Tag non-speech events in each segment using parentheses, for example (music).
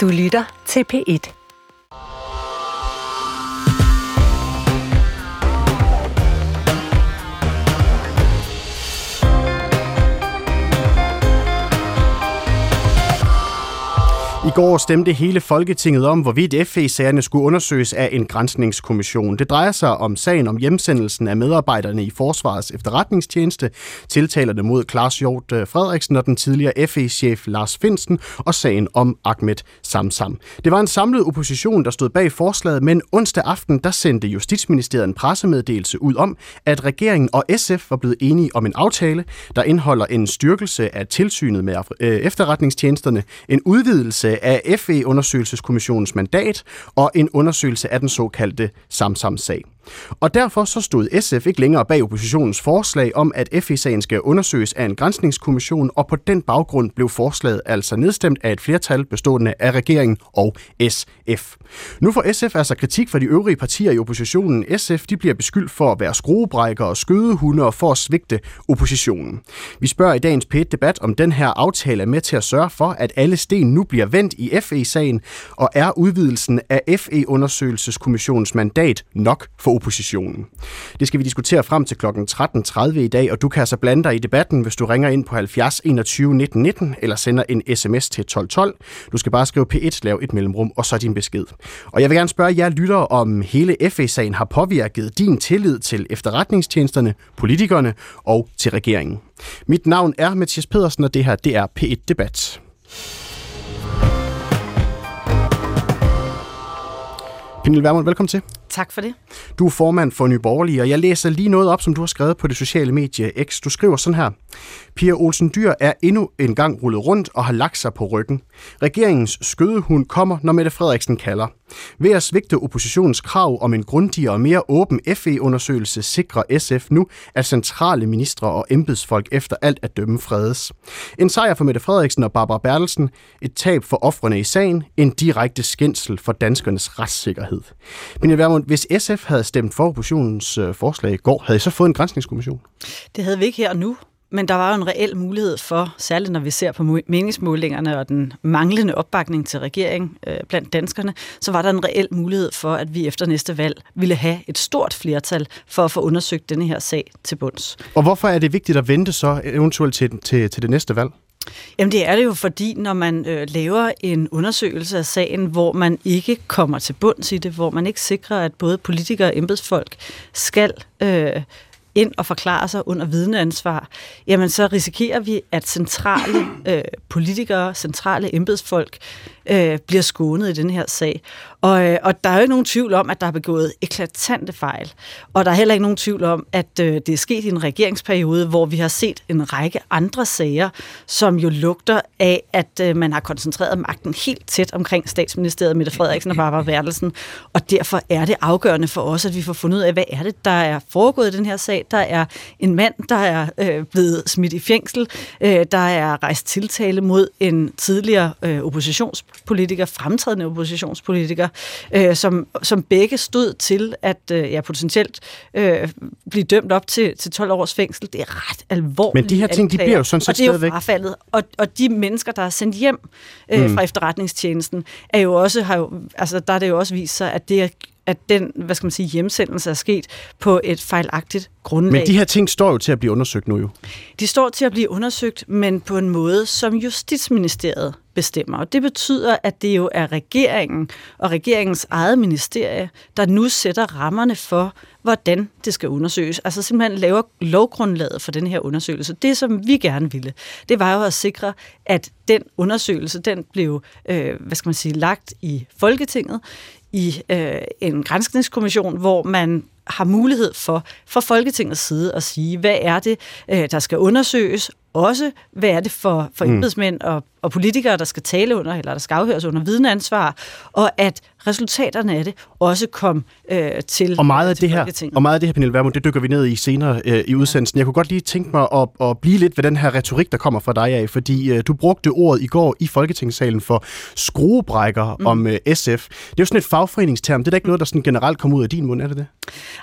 Du lytter til P1. I går stemte hele Folketinget om, hvorvidt FE-sagerne skulle undersøges af en grænsningskommission. Det drejer sig om sagen om hjemsendelsen af medarbejderne i Forsvarets efterretningstjeneste, tiltalerne mod Claus Hjort øh, Frederiksen og den tidligere FE-chef Lars Finsten, og sagen om Ahmed Samsam. Det var en samlet opposition, der stod bag forslaget, men onsdag aften der sendte Justitsministeriet en pressemeddelelse ud om, at regeringen og SF var blevet enige om en aftale, der indeholder en styrkelse af tilsynet med øh, efterretningstjenesterne, en udvidelse af FE-undersøgelseskommissionens mandat og en undersøgelse af den såkaldte Samsam-sag. Og derfor så stod SF ikke længere bag oppositionens forslag om, at FE-sagen skal undersøges af en grænsningskommission, og på den baggrund blev forslaget altså nedstemt af et flertal bestående af regeringen og SF. Nu får SF altså kritik fra de øvrige partier i oppositionen. SF de bliver beskyldt for at være skruebrækker og skødehunde og for at svigte oppositionen. Vi spørger i dagens p debat om den her aftale er med til at sørge for, at alle sten nu bliver vendt i FE-sagen, og er udvidelsen af FE-undersøgelseskommissionens mandat nok for oppositionen. Det skal vi diskutere frem til kl. 13.30 i dag, og du kan altså blande dig i debatten, hvis du ringer ind på 70 21 19 19 eller sender en sms til 1212. Du skal bare skrive P1, lav et mellemrum, og så din besked. Og jeg vil gerne spørge jer lyttere, om hele FE-sagen har påvirket din tillid til efterretningstjenesterne, politikerne og til regeringen. Mit navn er Mathias Pedersen, og det her det er P1 Debat. Pernille Vermund, velkommen til. Tak for det. Du er formand for Nye Borgerlige, og jeg læser lige noget op, som du har skrevet på det sociale medie X. Du skriver sådan her. Pia Olsen Dyr er endnu en gang rullet rundt og har lagt sig på ryggen. Regeringens skødehund kommer, når Mette Frederiksen kalder. Ved at svigte oppositionens krav om en grundigere og mere åben FE-undersøgelse sikrer SF nu, at centrale ministre og embedsfolk efter alt at dømme fredes. En sejr for Mette Frederiksen og Barbara Bertelsen, et tab for offrene i sagen, en direkte skændsel for danskernes retssikkerhed. Men Vermund, hvis SF havde stemt for oppositionens øh, forslag i går, havde I så fået en grænsningskommission? Det havde vi ikke her nu. Men der var jo en reel mulighed for, særligt når vi ser på meningsmålingerne og den manglende opbakning til regering øh, blandt danskerne, så var der en reel mulighed for, at vi efter næste valg ville have et stort flertal for at få undersøgt denne her sag til bunds. Og hvorfor er det vigtigt at vente så eventuelt til, til, til det næste valg? Jamen det er det jo, fordi når man øh, laver en undersøgelse af sagen, hvor man ikke kommer til bunds i det, hvor man ikke sikrer, at både politikere og embedsfolk skal øh, ind og forklare sig under vidneansvar, jamen så risikerer vi, at centrale øh, politikere, centrale embedsfolk øh, bliver skånet i den her sag. Og, øh, og der er jo ikke nogen tvivl om, at der er begået eklatante fejl. Og der er heller ikke nogen tvivl om, at øh, det er sket i en regeringsperiode, hvor vi har set en række andre sager, som jo lugter af, at øh, man har koncentreret magten helt tæt omkring statsministeriet Mette Frederiksen og Barbara Bertelsen. Og derfor er det afgørende for os, at vi får fundet ud af, hvad er det, der er foregået i den her sag. Der er en mand, der er øh, blevet smidt i fængsel. Øh, der er rejst tiltale mod en tidligere øh, oppositionspolitiker, fremtrædende oppositionspolitiker, øh, som, som begge stod til at øh, ja, potentielt øh, blive dømt op til, til 12 års fængsel. Det er ret alvorligt. Men de her ting, anklager. de bliver jo sådan set. Og det er jo frafaldet. Og, og de mennesker, der er sendt hjem øh, mm. fra efterretningstjenesten, er jo også, har jo, altså, der er det jo også vist sig, at det er at den, hvad skal man sige, hjemsendelse er sket på et fejlagtigt grundlag. Men de her ting står jo til at blive undersøgt nu jo. De står til at blive undersøgt, men på en måde, som Justitsministeriet bestemmer. Og det betyder, at det jo er regeringen og regeringens eget ministerie, der nu sætter rammerne for, hvordan det skal undersøges. Altså simpelthen laver lovgrundlaget for den her undersøgelse. Det, som vi gerne ville, det var jo at sikre, at den undersøgelse, den blev, øh, hvad skal man sige, lagt i Folketinget, i øh, en grænskningskommission, hvor man har mulighed for fra Folketingets side at sige, hvad er det, øh, der skal undersøges, også hvad er det for, for mm. embedsmænd og, og politikere, der skal tale under, eller der skal afhøres under vidneansvar, og at resultaterne af det også kom øh, til og meget af til det her, Og meget af det her, Pernille Vermund, det dykker vi ned i senere øh, i udsendelsen. Jeg kunne godt lige tænke mig at, at blive lidt ved den her retorik, der kommer fra dig af, fordi øh, du brugte ordet i går i Folketingssalen for skruebrækker mm. om øh, SF. Det er jo sådan et fagforeningsterm. Det er da ikke noget, der sådan generelt kommer ud af din mund, er det det?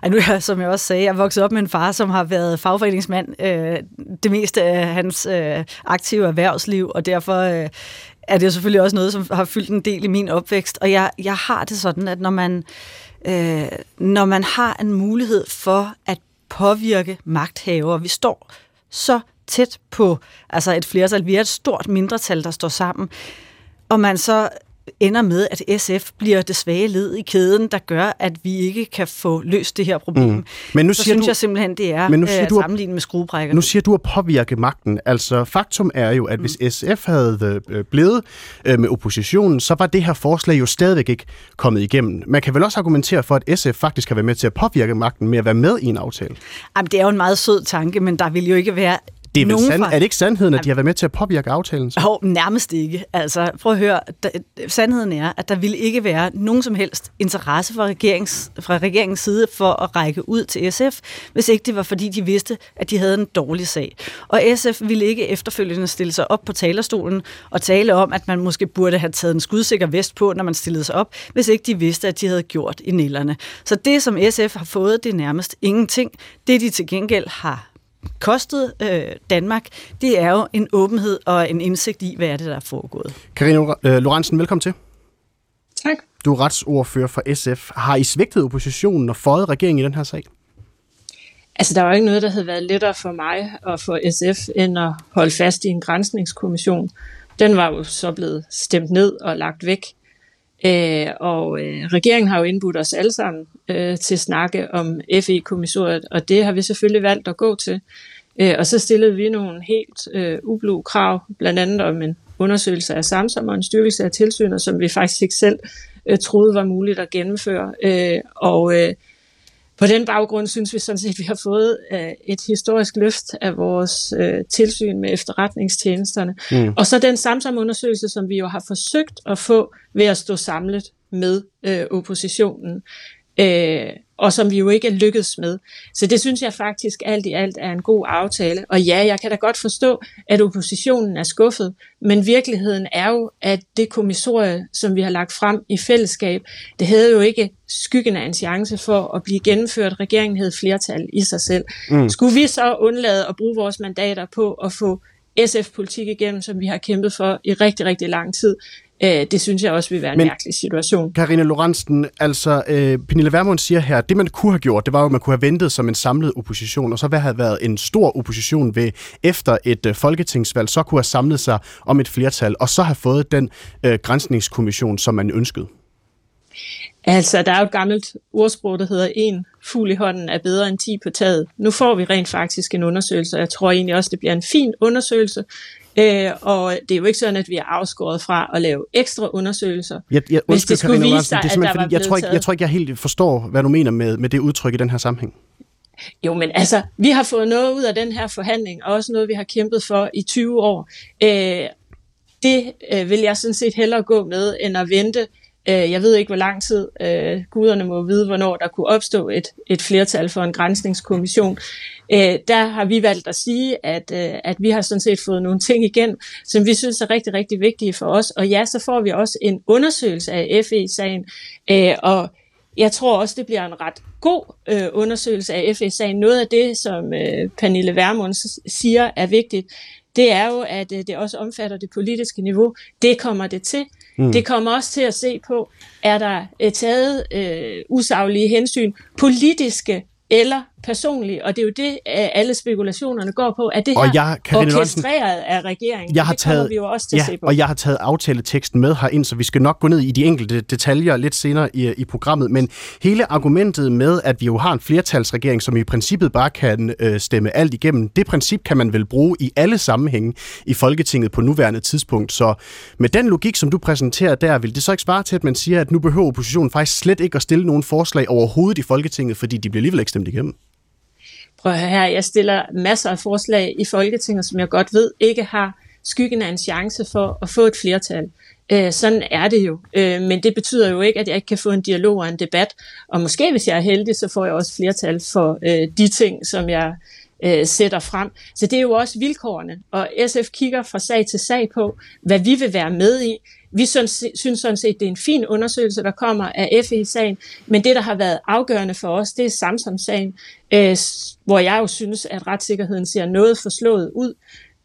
Ej, nu er som jeg også sagde, jeg vokset op med en far, som har været fagforeningsmand øh, det meste af hans øh, aktive erhvervsliv, og derfor øh, er det jo selvfølgelig også noget, som har fyldt en del i min opvækst. Og jeg, jeg har det sådan, at når man, øh, når man har en mulighed for at påvirke magthaver, vi står så tæt på altså et flertal, vi er et stort mindretal, der står sammen, og man så ender med, at SF bliver det svage led i kæden, der gør, at vi ikke kan få løst det her problem. Mm. Men nu så siger synes du, jeg simpelthen, det er men nu siger øh, du, sammenlignet med skruebrækker. Nu siger du at påvirke magten. Altså, faktum er jo, at mm. hvis SF havde øh, blevet øh, med oppositionen, så var det her forslag jo stadigvæk ikke kommet igennem. Man kan vel også argumentere for, at SF faktisk kan være med til at påvirke magten med at være med i en aftale? Jamen, det er jo en meget sød tanke, men der vil jo ikke være det er, vel sand, fra... er det ikke sandheden, at de har været med til at påvirke aftalen? Så? Jo, nærmest ikke. Altså, prøv at høre. Da, sandheden er, at der ville ikke være nogen som helst interesse fra, regerings, fra regeringens side for at række ud til SF, hvis ikke det var, fordi de vidste, at de havde en dårlig sag. Og SF ville ikke efterfølgende stille sig op på talerstolen og tale om, at man måske burde have taget en skudsikker vest på, når man stillede sig op, hvis ikke de vidste, at de havde gjort i nælderne. Så det, som SF har fået, det er nærmest ingenting. Det, de til gengæld har kostet øh, Danmark, det er jo en åbenhed og en indsigt i, hvad er det, der er foregået. Karina øh, Lorentzen, velkommen til. Tak. Du er retsordfører for SF. Har I svigtet oppositionen og fået regeringen i den her sag? Altså, der var ikke noget, der havde været lettere for mig og for SF, end at holde fast i en grænsningskommission. Den var jo så blevet stemt ned og lagt væk. Øh, og øh, regeringen har jo indbudt os alle sammen øh, til at snakke om FE-kommissoriet, og det har vi selvfølgelig valgt at gå til. Øh, og så stillede vi nogle helt øh, ublu krav, blandt andet om en undersøgelse af Samsom og en styrkelse af tilsynet, som vi faktisk ikke selv øh, troede var muligt at gennemføre. Øh, og øh, på den baggrund synes vi sådan set, at vi har fået øh, et historisk løft af vores øh, tilsyn med efterretningstjenesterne. Mm. Og så den Samsung-undersøgelse, som vi jo har forsøgt at få ved at stå samlet med øh, oppositionen øh, og som vi jo ikke er lykkedes med. Så det synes jeg faktisk alt i alt er en god aftale. Og ja, jeg kan da godt forstå, at oppositionen er skuffet, men virkeligheden er jo, at det kommissorie, som vi har lagt frem i fællesskab, det havde jo ikke skyggen af en chance for at blive gennemført. Regeringen havde flertal i sig selv. Mm. Skulle vi så undlade at bruge vores mandater på at få SF-politik igennem, som vi har kæmpet for i rigtig, rigtig lang tid, Øh, det synes jeg også vil være en Men, mærkelig situation. Karina Lorentzen, altså øh, Pernille Vermund siger her, det man kunne have gjort, det var jo, at man kunne have ventet som en samlet opposition, og så hvad have været en stor opposition ved efter et øh, folketingsvalg, så kunne have samlet sig om et flertal, og så have fået den øh, grænsningskommission, som man ønskede. Altså, der er jo et gammelt ordsprog, der hedder, en fugl i hånden er bedre end 10 på taget. Nu får vi rent faktisk en undersøgelse, og jeg tror egentlig også, det bliver en fin undersøgelse. Øh, og det er jo ikke sådan, at vi er afskåret fra at lave ekstra undersøgelser. Jeg, jeg, hvis det skulle vise sig, det er at der fordi, jeg, tror ikke, jeg tror ikke, jeg helt forstår, hvad du mener med, med det udtryk i den her sammenhæng. Jo, men altså, vi har fået noget ud af den her forhandling, og også noget, vi har kæmpet for i 20 år. Øh, det øh, vil jeg sådan set hellere gå med, end at vente Øh, jeg ved ikke, hvor lang tid øh, guderne må vide, hvornår der kunne opstå et, et flertal for en grænsningskommission. Øh, der har vi valgt at sige, at, øh, at vi har sådan set fået nogle ting igen, som vi synes er rigtig, rigtig vigtige for os. Og ja, så får vi også en undersøgelse af FE-sagen, øh, og jeg tror også, det bliver en ret god øh, undersøgelse af FE-sagen. Noget af det, som øh, Pernille Vermund siger er vigtigt, det er jo, at øh, det også omfatter det politiske niveau. Det kommer det til. Mm. Det kommer også til at se på, er der øh, taget øh, usaglige hensyn, politiske eller personlige, og det er jo det, alle spekulationerne går på, at det her og jeg, orkestreret af regeringen. Jeg har det taget, vi jo også til ja, at se på. Og jeg har taget aftaleteksten med herind, så vi skal nok gå ned i de enkelte detaljer lidt senere i, i programmet, men hele argumentet med, at vi jo har en flertalsregering, som i princippet bare kan øh, stemme alt igennem, det princip kan man vel bruge i alle sammenhænge i Folketinget på nuværende tidspunkt. Så med den logik, som du præsenterer der, vil det så ikke svare til, at man siger, at nu behøver oppositionen faktisk slet ikke at stille nogen forslag overhovedet i Folketinget, fordi de bliver alligevel ikke stemt igennem? Prøv at her, jeg stiller masser af forslag i Folketinget, som jeg godt ved ikke har skyggen af en chance for at få et flertal. Øh, sådan er det jo. Øh, men det betyder jo ikke, at jeg ikke kan få en dialog og en debat. Og måske, hvis jeg er heldig, så får jeg også flertal for øh, de ting, som jeg øh, sætter frem. Så det er jo også vilkårene. Og SF kigger fra sag til sag på, hvad vi vil være med i. Vi synes, synes sådan set, det er en fin undersøgelse, der kommer af FE-sagen, men det, der har været afgørende for os, det er Samsung-sagen, øh, hvor jeg jo synes, at retssikkerheden ser noget forslået ud.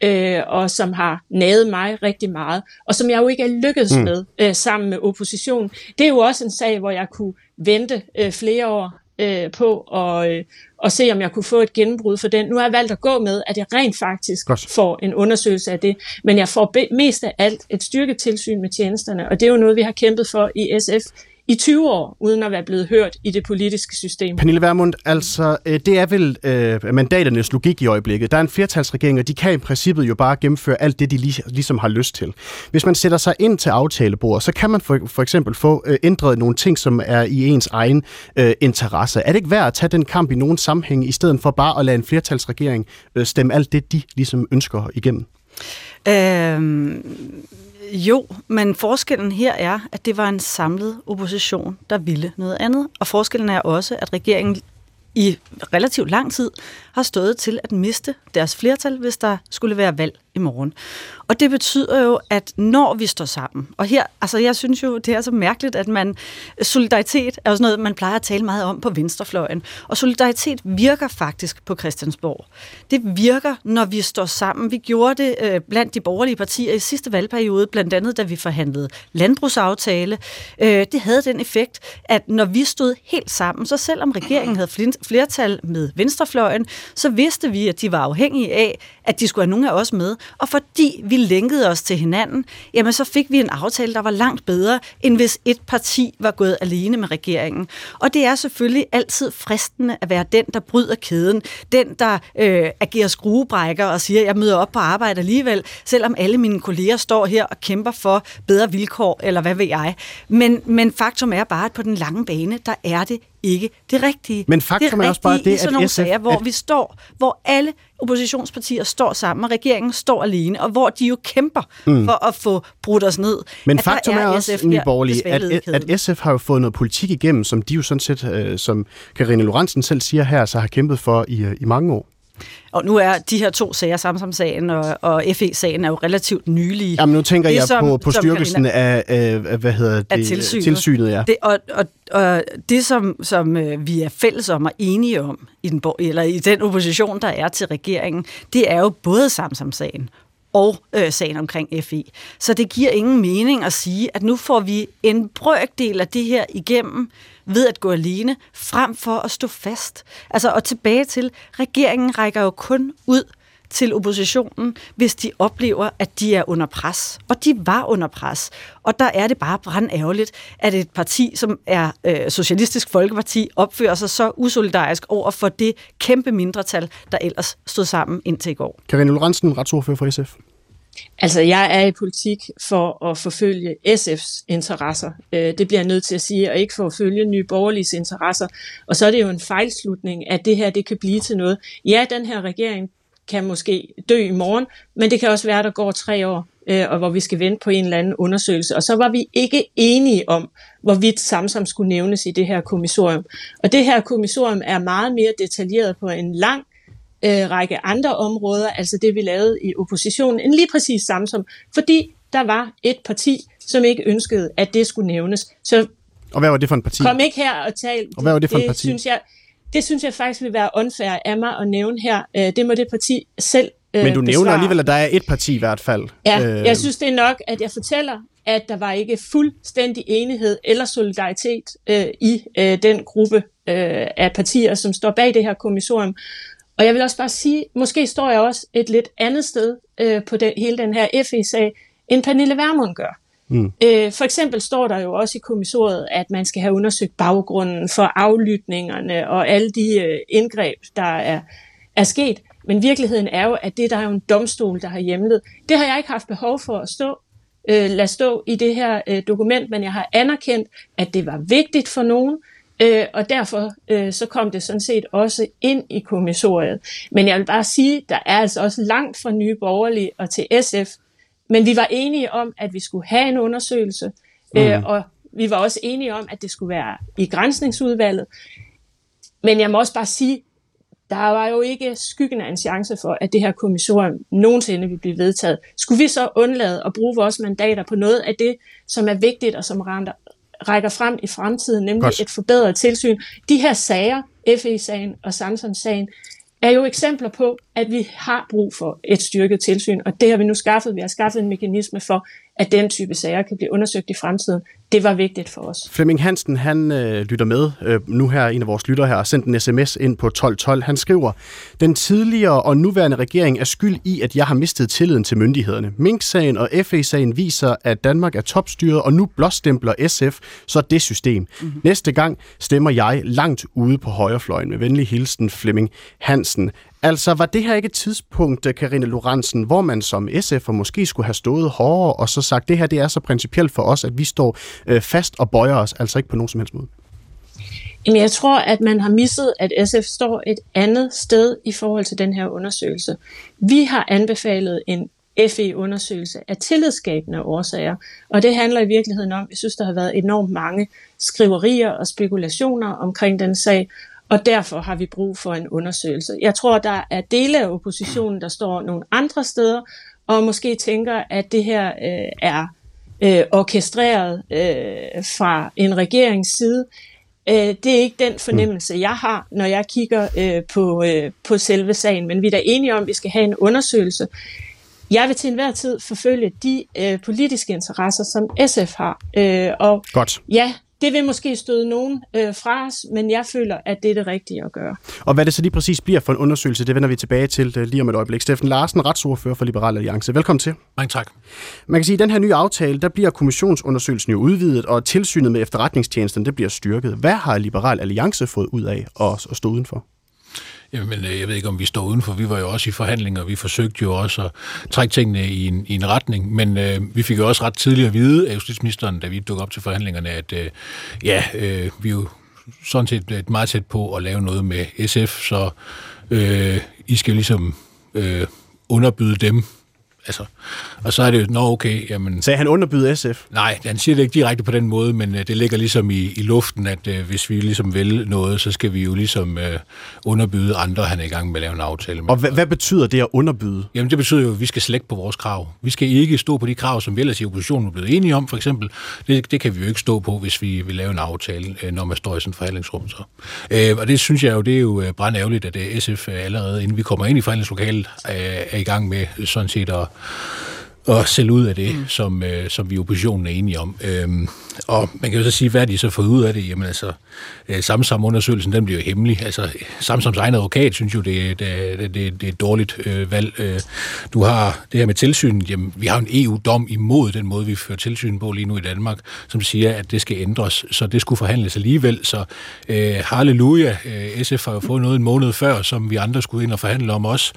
øh, og som har naget mig rigtig meget, og som jeg jo ikke er lykkedes mm. med øh, sammen med oppositionen. Det er jo også en sag, hvor jeg kunne vente øh, flere år øh, på og, øh, og se, om jeg kunne få et gennembrud for den. Nu har jeg valgt at gå med, at jeg rent faktisk Godt. får en undersøgelse af det, men jeg får mest af alt et styrketilsyn med tjenesterne, og det er jo noget, vi har kæmpet for i SF i 20 år, uden at være blevet hørt i det politiske system. Pernille Vermund, altså øh, det er vel øh, mandaternes logik i øjeblikket. Der er en flertalsregering, og de kan i princippet jo bare gennemføre alt det, de lig, ligesom har lyst til. Hvis man sætter sig ind til aftalebordet, så kan man for, for eksempel få øh, ændret nogle ting, som er i ens egen øh, interesse. Er det ikke værd at tage den kamp i nogen sammenhæng, i stedet for bare at lade en flertalsregering øh, stemme alt det, de ligesom ønsker igennem? Øhm jo, men forskellen her er, at det var en samlet opposition, der ville noget andet. Og forskellen er også, at regeringen i relativt lang tid har stået til at miste deres flertal, hvis der skulle være valg i morgen. Og det betyder jo, at når vi står sammen, og her, altså jeg synes jo, det er så mærkeligt, at man, solidaritet er jo sådan noget, man plejer at tale meget om på venstrefløjen, og solidaritet virker faktisk på Christiansborg. Det virker, når vi står sammen. Vi gjorde det øh, blandt de borgerlige partier i sidste valgperiode, blandt andet da vi forhandlede landbrugsaftale. Øh, det havde den effekt, at når vi stod helt sammen, så selvom regeringen havde flertal med venstrefløjen, så vidste vi, at de var afhængige af, at de skulle have nogle af os med. Og fordi vi lænkede os til hinanden, jamen så fik vi en aftale, der var langt bedre, end hvis et parti var gået alene med regeringen. Og det er selvfølgelig altid fristende at være den, der bryder kæden. Den, der øh, agerer skruebrækker og siger, jeg møder op på arbejde alligevel, selvom alle mine kolleger står her og kæmper for bedre vilkår, eller hvad ved jeg. Men, men faktum er bare, at på den lange bane, der er det ikke det rigtige. Men faktum det er også bare det, at sådan nogle SF... sager, hvor at... vi står, hvor alle oppositionspartier står sammen, og regeringen står alene, og hvor de jo kæmper mm. for at få brudt os ned. Men at faktum er, er også, SF Borgerlige, at, at SF har jo fået noget politik igennem, som de jo sådan set, øh, som Karine Lorentzen selv siger her, så har kæmpet for i, øh, i mange år. Og nu er de her to sager, Samsam-sagen og, og FE-sagen, er jo relativt nylige. Jamen nu tænker det, jeg som, på, på styrkelsen af, af, hvad hedder det, af tilsynet. tilsynet ja. det, og, og, og det, som, som øh, vi er fælles om og enige om i den, eller i den opposition, der er til regeringen, det er jo både Samsam-sagen og øh, sagen omkring FE. Så det giver ingen mening at sige, at nu får vi en brøkdel af det her igennem, ved at gå alene, frem for at stå fast. Altså, og tilbage til, regeringen rækker jo kun ud til oppositionen, hvis de oplever, at de er under pres. Og de var under pres. Og der er det bare brandærgerligt, at et parti, som er øh, Socialistisk Folkeparti, opfører sig så usolidarisk over for det kæmpe mindretal, der ellers stod sammen indtil i går. Karin Lorentzen, retsordfører for SF. Altså, jeg er i politik for at forfølge SF's interesser. Øh, det bliver jeg nødt til at sige, og ikke for at følge nye borgerlige interesser. Og så er det jo en fejlslutning, at det her det kan blive til noget. Ja, den her regering kan måske dø i morgen, men det kan også være, at der går tre år, øh, og hvor vi skal vente på en eller anden undersøgelse. Og så var vi ikke enige om, hvorvidt Samsam skulle nævnes i det her kommissorium. Og det her kommissorium er meget mere detaljeret på en lang øh, række andre områder, altså det vi lavede i oppositionen, end lige præcis Samsung, fordi der var et parti, som ikke ønskede, at det skulle nævnes. Så og hvad var det for en parti? Kom ikke her og tal. Og hvad var det for det, en parti? Synes jeg, det synes jeg faktisk vil være unfair af mig at nævne her. Øh, det må det parti selv øh, Men du nævner besvare. alligevel, at der er et parti i hvert fald. Ja, øh. jeg synes det er nok, at jeg fortæller, at der var ikke fuldstændig enighed eller solidaritet øh, i øh, den gruppe øh, af partier, som står bag det her kommissorium. Og jeg vil også bare sige, måske står jeg også et lidt andet sted øh, på den, hele den her FE-sag, end Pernille Vermund gør. Mm. Øh, for eksempel står der jo også i kommissoriet, at man skal have undersøgt baggrunden for aflytningerne og alle de øh, indgreb, der er, er sket. Men virkeligheden er jo, at det der er jo en domstol, der har hjemlet. Det har jeg ikke haft behov for at stå, øh, lade stå i det her øh, dokument, men jeg har anerkendt, at det var vigtigt for nogen, Øh, og derfor øh, så kom det sådan set også ind i kommissoriet. Men jeg vil bare sige, der er altså også langt fra nye borgerlige og til SF. Men vi var enige om, at vi skulle have en undersøgelse, øh, mm. og vi var også enige om, at det skulle være i grænsningsudvalget. Men jeg må også bare sige, der var jo ikke skyggen af en chance for, at det her kommissorium nogensinde ville blive vedtaget. Skulle vi så undlade at bruge vores mandater på noget af det, som er vigtigt og som rækker frem i fremtiden, nemlig Godt. et forbedret tilsyn. De her sager, FE-sagen og Samsung-sagen, er jo eksempler på, at vi har brug for et styrket tilsyn, og det har vi nu skaffet. Vi har skaffet en mekanisme for, at den type sager kan blive undersøgt i fremtiden. Det var vigtigt for os. Flemming Hansen, han øh, lytter med øh, nu her, en af vores lytter her, har sendt en sms ind på 1212. Han skriver, den tidligere og nuværende regering er skyld i, at jeg har mistet tilliden til myndighederne. Mink-sagen og FA-sagen viser, at Danmark er topstyret, og nu blåstempler SF så det system. Mm-hmm. Næste gang stemmer jeg langt ude på højrefløjen. Med venlig hilsen, Flemming Hansen. Altså, var det her ikke et tidspunkt, øh, Karine Lorentzen, hvor man som SF måske skulle have stået hårdere og så sagt, det her det er så principielt for os, at vi står øh, fast og bøjer os, altså ikke på nogen som helst måde? Jamen, jeg tror, at man har misset, at SF står et andet sted i forhold til den her undersøgelse. Vi har anbefalet en FE-undersøgelse af tillidsskabende årsager, og det handler i virkeligheden om, jeg synes, der har været enormt mange skriverier og spekulationer omkring den sag, og derfor har vi brug for en undersøgelse. Jeg tror, der er dele af oppositionen, der står nogle andre steder, og måske tænker, at det her øh, er øh, orkestreret øh, fra en regerings side. Øh, det er ikke den fornemmelse, jeg har, når jeg kigger øh, på, øh, på selve sagen, men vi er da enige om, at vi skal have en undersøgelse. Jeg vil til enhver tid forfølge de øh, politiske interesser, som SF har. Øh, og Godt. Ja, det vil måske støde nogen øh, fra os, men jeg føler, at det er det rigtige at gøre. Og hvad det så lige præcis bliver for en undersøgelse, det vender vi tilbage til øh, lige om et øjeblik. Steffen Larsen, retsordfører for Liberal Alliance. Velkommen til. Mange tak. Man kan sige, at den her nye aftale, der bliver kommissionsundersøgelsen jo udvidet, og tilsynet med efterretningstjenesten, det bliver styrket. Hvad har Liberal Alliance fået ud af at, at stå udenfor? Jamen, øh, jeg ved ikke, om vi står udenfor. Vi var jo også i forhandlinger. Vi forsøgte jo også at trække tingene i en, i en retning. Men øh, vi fik jo også ret tidligt at vide af justitsministeren, da vi dukkede op til forhandlingerne, at øh, ja, øh, vi er jo sådan set meget tæt på at lave noget med SF, så øh, I skal ligesom øh, underbyde dem altså, og så er det jo, nå okay, jamen... Sagde han underbyde SF? Nej, han siger det ikke direkte på den måde, men uh, det ligger ligesom i, i luften, at uh, hvis vi ligesom vil noget, så skal vi jo ligesom uh, underbyde andre, han er i gang med at lave en aftale med. Og hvad, hvad betyder det at underbyde? Jamen det betyder jo, at vi skal slække på vores krav. Vi skal ikke stå på de krav, som vi ellers i oppositionen er blevet enige om, for eksempel. Det, det kan vi jo ikke stå på, hvis vi vil lave en aftale, uh, når man står i sådan en forhandlingsrum. Så. Uh, og det synes jeg jo, det er jo brændt ærgerligt, at uh, SF allerede, inden vi kommer ind i forhandlingslokalet, uh, er i gang med sådan set at og sælge ud af det, mm. som, øh, som vi i oppositionen er enige om. Øh, og man kan jo så sige, hvad de så fået ud af det? Jamen altså, øh, Samsam-undersøgelsen, den bliver jo hemmelig. Altså, Samsams egen advokat synes jo, det, det, det, det, er et dårligt øh, valg. Øh, du har det her med tilsyn. Jamen, vi har en EU-dom imod den måde, vi fører tilsyn på lige nu i Danmark, som siger, at det skal ændres. Så det skulle forhandles alligevel. Så øh, halleluja, øh, SF har jo fået noget en måned før, som vi andre skulle ind og forhandle om os.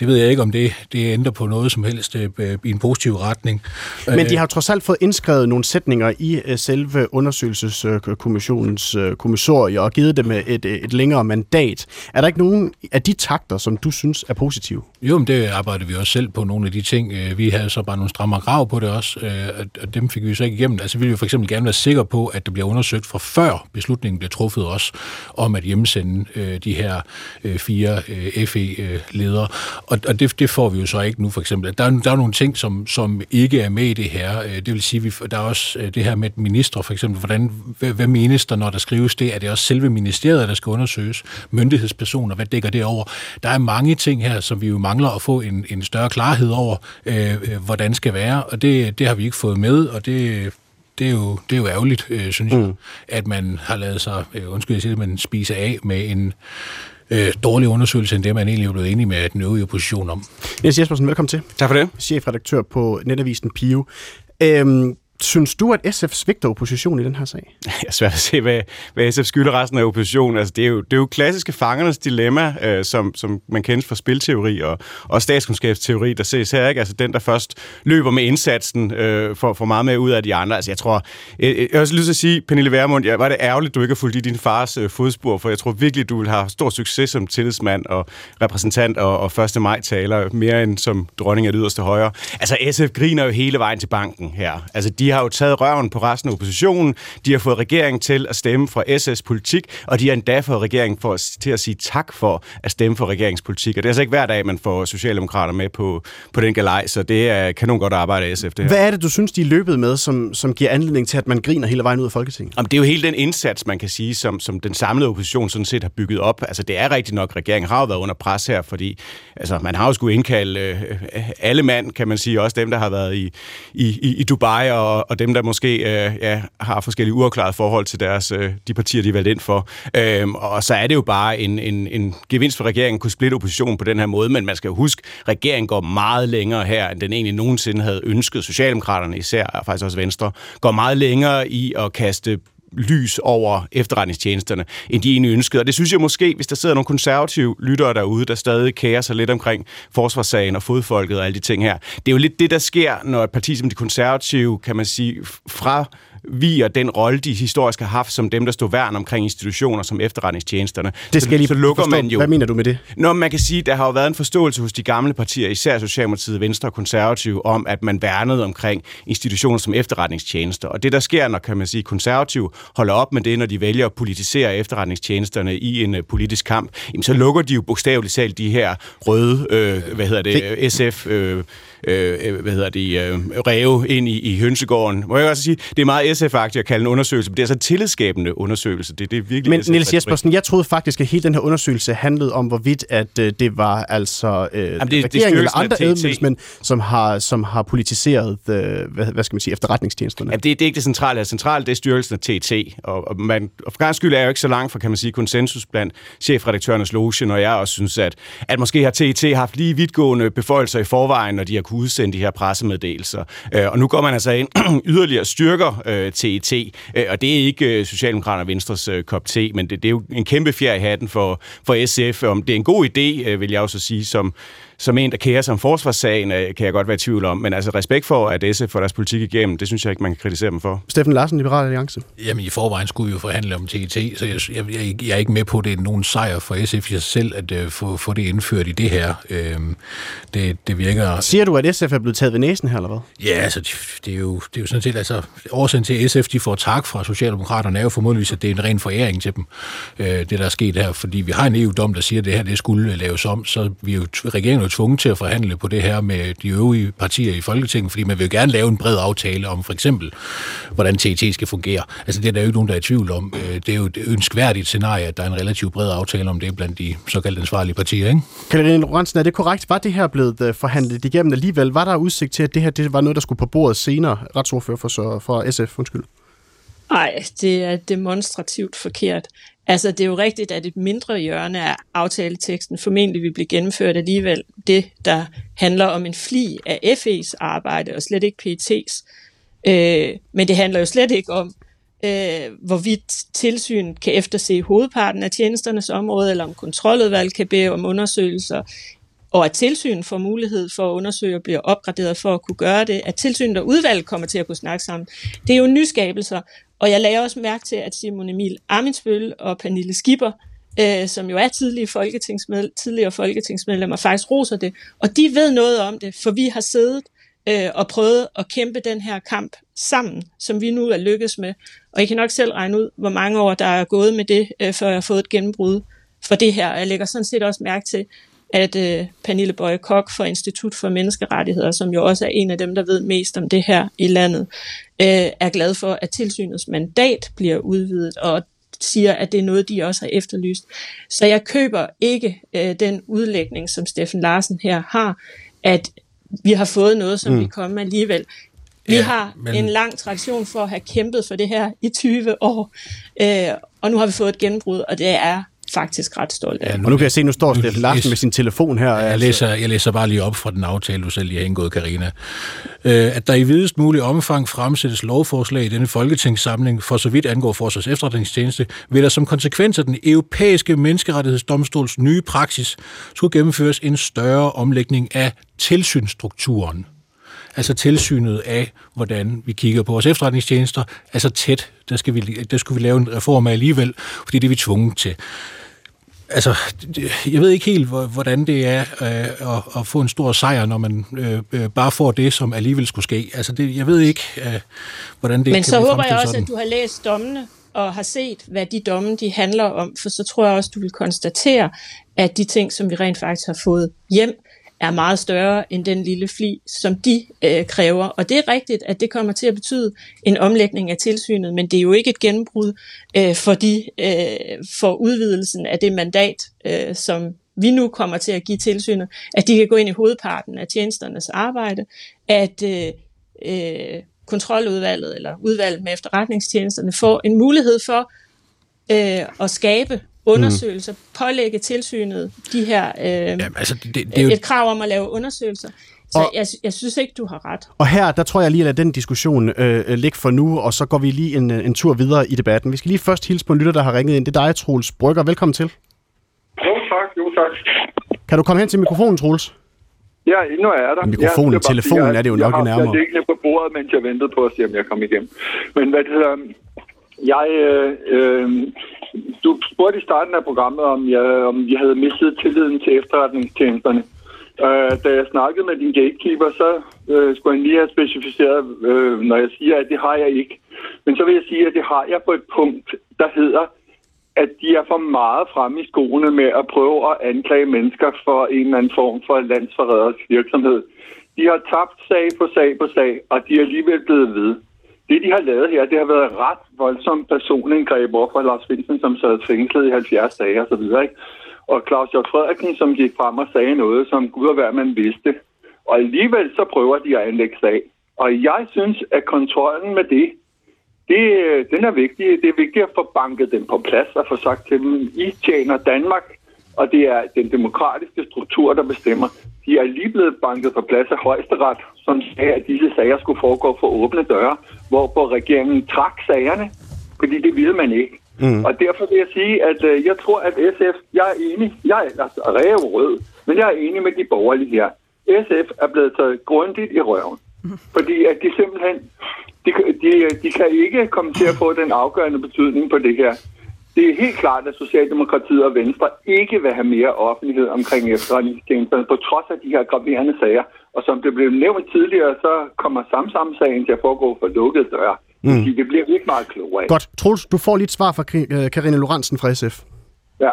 Det ved jeg ikke, om det, det ændrer på noget som helst øh, i en positiv retning. Men de har jo trods alt fået indskrevet nogle sætninger i øh, selve undersøgelseskommissionens øh, kommissorie og givet dem et, et længere mandat. Er der ikke nogen af de takter, som du synes er positive? Jo, men det arbejder vi også selv på nogle af de ting. Øh, vi havde så bare nogle strammere krav på det også, øh, og dem fik vi så ikke igennem. Altså vi ville jo for eksempel gerne være sikre på, at det bliver undersøgt fra før beslutningen bliver truffet også, om at hjemsende øh, de her fire FE-ledere. Og det, det får vi jo så ikke nu for eksempel. Der er, der er nogle ting, som, som ikke er med i det her. Det vil sige, at der er også det her med ministre for eksempel. Hvordan, hvad, hvad menes der, når der skrives det? Er det også selve ministeriet, der skal undersøges? Myndighedspersoner, hvad dækker det over? Der er mange ting her, som vi jo mangler at få en, en større klarhed over, øh, hvordan skal være, og det, det har vi ikke fået med, og det, det er jo, det er jo ærgerligt, øh, synes mm. jeg, at man har lavet sig, øh, undskyld jeg siger man spiser af med en øh, dårlig undersøgelse, end det man egentlig er blevet enige med den øvrige opposition om. Niels Jespersen, velkommen til. Tak for det. Chefredaktør på netavisen Pio. Øhm, Synes du, at SF svigter oppositionen i den her sag? (laughs) Jeg er svært at se, hvad, hvad SF skylder resten af oppositionen. Altså, det, er jo, det er jo klassiske fangernes dilemma, øh, som, som man kender fra spilteori og, og statskundskabsteori, der ses her. Ikke? Altså, den, der først løber med indsatsen, øh, får, får meget mere ud af de andre. Altså, jeg tror... Øh, øh, jeg, jeg har også lyst til at sige, Pernille Vermund, ja, var det ærgerligt, du ikke har fulgt i din fars øh, fodspor, for jeg tror virkelig, du vil have stor succes som tillidsmand og repræsentant og, og 1. maj-taler, mere end som dronning af det yderste højre. Altså, SF griner jo hele vejen til banken her. Altså, de de har jo taget røven på resten af oppositionen, de har fået regeringen til at stemme for SS politik, og de har endda fået regeringen for, til at sige tak for at stemme for regeringspolitik. Og det er altså ikke hver dag, man får Socialdemokrater med på, på den galej, så det er kanon godt arbejde af SF. Det her. Hvad er det, du synes, de er løbet med, som, som giver anledning til, at man griner hele vejen ud af Folketinget? Jamen, det er jo hele den indsats, man kan sige, som, som den samlede opposition sådan set har bygget op. Altså, det er rigtigt nok, regeringen har jo været under pres her, fordi altså, man har jo skulle indkalde øh, alle mand, kan man sige, også dem, der har været i, i, i Dubai, og, og dem, der måske øh, ja, har forskellige uafklarede forhold til deres, øh, de partier, de er valgt ind for. Øh, og så er det jo bare en, en, en gevinst for regeringen at kunne splitte oppositionen på den her måde, men man skal jo huske, at regeringen går meget længere her, end den egentlig nogensinde havde ønsket. Socialdemokraterne især, og faktisk også Venstre, går meget længere i at kaste lys over efterretningstjenesterne, end de egentlig ønskede. Og det synes jeg måske, hvis der sidder nogle konservative lyttere derude, der stadig kærer sig lidt omkring forsvarssagen og fodfolket og alle de ting her. Det er jo lidt det, der sker, når et parti som de konservative, kan man sige, fra viger den rolle, de historisk har haft som dem, der stod værn omkring institutioner som efterretningstjenesterne. Det skal så, lige så lukker forstå. man jo. Hvad mener du med det? Nå, man kan sige, der har jo været en forståelse hos de gamle partier, især Socialdemokratiet, Venstre og Konservative, om at man værnede omkring institutioner som efterretningstjenester. Og det, der sker, når kan man sige, konservative holder op med det, når de vælger at politisere efterretningstjenesterne i en uh, politisk kamp, jamen, så lukker de jo bogstaveligt talt de her røde, øh, hvad hedder det, SF... Øh, øh, hvad hedder det, øh, ræve ind i, i hønsegården. Må jeg også sige, det er meget SF-agtigt at kalde en undersøgelse, men det er altså en tillidsskabende undersøgelse. Det, det er virkelig Men Niels Jespersen, jeg troede faktisk, at hele den her undersøgelse handlede om, hvorvidt at øh, det var altså øh, Jamen, det, regeringen det eller andre embedsmænd, som har, som har politiseret, øh, hvad, hvad skal man sige, efterretningstjenesterne. Jamen, det, det er ikke det centrale. Det centrale det er styrkelsen af TT, og, og, man, og for gang skyld er jo ikke så langt for, kan man sige, konsensus blandt chefredaktørernes loge, når jeg også synes, at, at måske har TT haft lige vidtgående beføjelser i forvejen, når de har kunne udsende de her pressemeddelelser. Øh, og nu går man altså ind (clears throat) yderligere styrker øh, TET, øh, og det er ikke Socialdemokraterne og Venstres kop te, men det, det er jo en kæmpe fjer i hatten for, for SF. Om det er en god idé, vil jeg også sige, som, som en, der kærer sig om forsvarssagen, øh, kan jeg godt være i tvivl om. Men altså respekt for, at SF får deres politik igennem, det synes jeg ikke, man kan kritisere dem for. Steffen Larsen, Liberal Alliance. Jamen i forvejen skulle vi jo forhandle om TET, så jeg, jeg, jeg, jeg er ikke med på, at det er nogen sejr for SF i sig selv, at uh, få, få det indført i det her. Uh, det, det virker... Siger du, at SF er blevet taget ved næsen her, eller hvad? Ja, altså det er jo, det er jo sådan set, altså årsagen til, at SF de får tak fra Socialdemokraterne, er jo formodentlig, at det er en ren foræring til dem, uh, det der er sket her, fordi vi har en EU-dom, der siger, at det her det skulle laves om, så vi er jo, regeringen blevet tvunget til at forhandle på det her med de øvrige partier i Folketinget, fordi man vil jo gerne lave en bred aftale om for eksempel, hvordan TT skal fungere. Altså det er der jo ikke nogen, der er i tvivl om. Øh, det er jo et ønskværdigt scenarie, at der er en relativt bred aftale om det blandt de såkaldt ansvarlige partier, ikke? Katarina Lorentzen, er det korrekt? Var det her blevet øh, forhandlet igennem alligevel? Var der udsigt til, at det her det var noget, der skulle på bordet senere? Retsordfører for, for SF, undskyld. Nej, det er demonstrativt forkert. Altså, det er jo rigtigt, at et mindre hjørne af aftaleteksten formentlig vil blive gennemført alligevel. Det, der handler om en fli af FE's arbejde, og slet ikke PET's. Øh, men det handler jo slet ikke om, øh, hvorvidt tilsyn kan efterse hovedparten af tjenesternes område, eller om kontroludvalg kan bede om undersøgelser, og at tilsynet får mulighed for at undersøge og bliver opgraderet for at kunne gøre det, at tilsynet og udvalg kommer til at kunne snakke sammen. Det er jo nyskabelser, og jeg lagde også mærke til, at Simon Emil Amitsbøl og Pernille Skipper, øh, som jo er tidligere, folketingsmed, tidligere folketingsmedlemmer, faktisk roser det. Og de ved noget om det, for vi har siddet øh, og prøvet at kæmpe den her kamp sammen, som vi nu er lykkes med. Og I kan nok selv regne ud, hvor mange år der er gået med det, øh, før jeg har fået et gennembrud for det her. Jeg lægger sådan set også mærke til, at øh, Pernille Bøje Kok fra Institut for Menneskerettigheder, som jo også er en af dem, der ved mest om det her i landet, øh, er glad for, at tilsynets mandat bliver udvidet, og siger, at det er noget, de også har efterlyst. Så jeg køber ikke øh, den udlægning, som Steffen Larsen her har, at vi har fået noget, som mm. vi kommer alligevel. Vi ja, har men... en lang tradition for at have kæmpet for det her i 20 år, øh, og nu har vi fået et gennembrud, og det er faktisk ret stolt af. Ja, nu, og nu kan jeg se, nu står Steffen Larsen med sin telefon her. Jeg altså. læser, jeg læser bare lige op fra den aftale, du selv lige har indgået, Karina. Øh, at der i videst mulig omfang fremsættes lovforslag i denne folketingssamling, for så vidt angår Forsvars efterretningstjeneste, vil der som konsekvens af den europæiske menneskerettighedsdomstols nye praksis skulle gennemføres en større omlægning af tilsynsstrukturen altså tilsynet af, hvordan vi kigger på vores efterretningstjenester, altså tæt. Der, skal vi, der skulle vi lave en reform af alligevel, fordi det er vi tvunget til. Altså, jeg ved ikke helt, hvordan det er øh, at, at få en stor sejr, når man øh, øh, bare får det, som alligevel skulle ske. Altså, det, jeg ved ikke, øh, hvordan det Men så håber jeg også, sådan. at du har læst dommene og har set, hvad de domme de handler om, for så tror jeg også, du vil konstatere, at de ting, som vi rent faktisk har fået hjem, er meget større end den lille fli, som de øh, kræver. Og det er rigtigt, at det kommer til at betyde en omlægning af tilsynet, men det er jo ikke et gennembrud øh, for, de, øh, for udvidelsen af det mandat, øh, som vi nu kommer til at give tilsynet, at de kan gå ind i hovedparten af tjenesternes arbejde, at øh, øh, kontroludvalget eller udvalget med efterretningstjenesterne får en mulighed for øh, at skabe undersøgelser, mm. pålægge tilsynet de her øh, Jamen, altså, det, det, er jo... et krav om at lave undersøgelser. Så og, jeg, jeg synes ikke, du har ret. Og her, der tror jeg lige, at den diskussion øh, ligge for nu, og så går vi lige en, en tur videre i debatten. Vi skal lige først hilse på en lytter, der har ringet ind. Det er dig, Troels Brygger. Velkommen til. Jo, tak. Jo, tak. Kan du komme hen til mikrofonen, Troels? Ja, nu er der. Mikrofonen, ja, telefonen er det jo nok i nærmere. Jeg liggende på bordet, mens jeg ventede på at se, om jeg kom igennem. Men hvad det hedder, jeg, øh, øh, du spurgte i starten af programmet, om jeg, om jeg havde mistet tilliden til efterretningstjenesterne. Øh, da jeg snakkede med din gatekeeper, så øh, skulle han lige have specificeret, øh, når jeg siger, at det har jeg ikke. Men så vil jeg sige, at det har jeg på et punkt, der hedder, at de er for meget fremme i skoene med at prøve at anklage mennesker for en eller anden form for landsforræders virksomhed. De har tabt sag på sag på sag, og de er alligevel blevet ved. Det, de har lavet her, det har været ret voldsomt personindgreb over for Lars Finsen, som sad fængslet i 70 dage osv. Ikke? Og Claus J. Frederiksen, som gik frem og sagde noget, som Gud og hver man vidste. Og alligevel så prøver de at anlægge sag. Og jeg synes, at kontrollen med det, det, øh, den er vigtig. Det er vigtigt at få banket dem på plads og få sagt til dem, I tjener Danmark, og det er den demokratiske struktur, der bestemmer. De er lige blevet banket på plads af højesteret, som sagde, at disse sager skulle foregå for åbne døre, hvorpå regeringen trak sagerne, fordi det ville man ikke. Mm. Og derfor vil jeg sige, at øh, jeg tror, at SF, jeg er enig, jeg er altså rød, men jeg er enig med de borgerlige her. SF er blevet taget grundigt i røven, mm. (laughs) fordi at de simpelthen, de, de, de kan ikke komme til at få den afgørende betydning på det her. Det er helt klart, at Socialdemokratiet og Venstre ikke vil have mere offentlighed omkring efterretningstjenesterne, på trods af de her graverende sager. Og som det blev nævnt tidligere, så kommer Samsam-sagen til at foregå for lukkede døre. Mm. Det bliver ikke meget klogere af. Godt. Troels, du får lige et svar fra øh, Karine Lorentzen fra SF. Ja.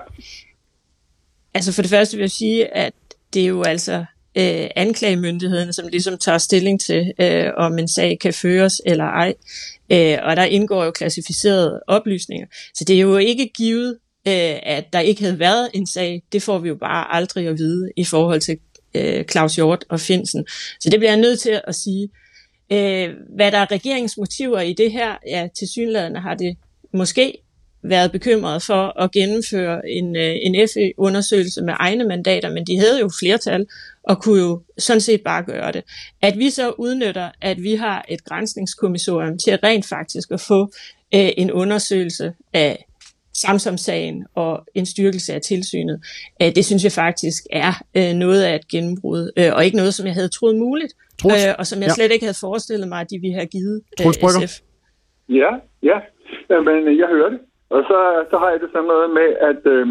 Altså for det første vil jeg sige, at det er jo altså øh, anklagemyndigheden, som ligesom tager stilling til, øh, om en sag kan føres eller ej. Øh, og der indgår jo klassificerede oplysninger. Så det er jo ikke givet, øh, at der ikke havde været en sag. Det får vi jo bare aldrig at vide i forhold til øh, Claus Hjort og Finsen. Så det bliver jeg nødt til at sige. Øh, hvad der er regeringsmotiver i det her, ja, til synligheden har det måske været bekymret for at gennemføre en, øh, en FE-undersøgelse med egne mandater, men de havde jo flertal og kunne jo sådan set bare gøre det. At vi så udnytter, at vi har et grænsningskommissorium til rent faktisk at få øh, en undersøgelse af Samsung-sagen og en styrkelse af tilsynet, øh, det synes jeg faktisk er øh, noget af et gennembrud, øh, og ikke noget, som jeg havde troet muligt, øh, og som jeg ja. slet ikke havde forestillet mig, at de ville have givet øh, SF. Ja, ja, men jeg hører det. Og så, så har jeg det sådan noget med, at øh,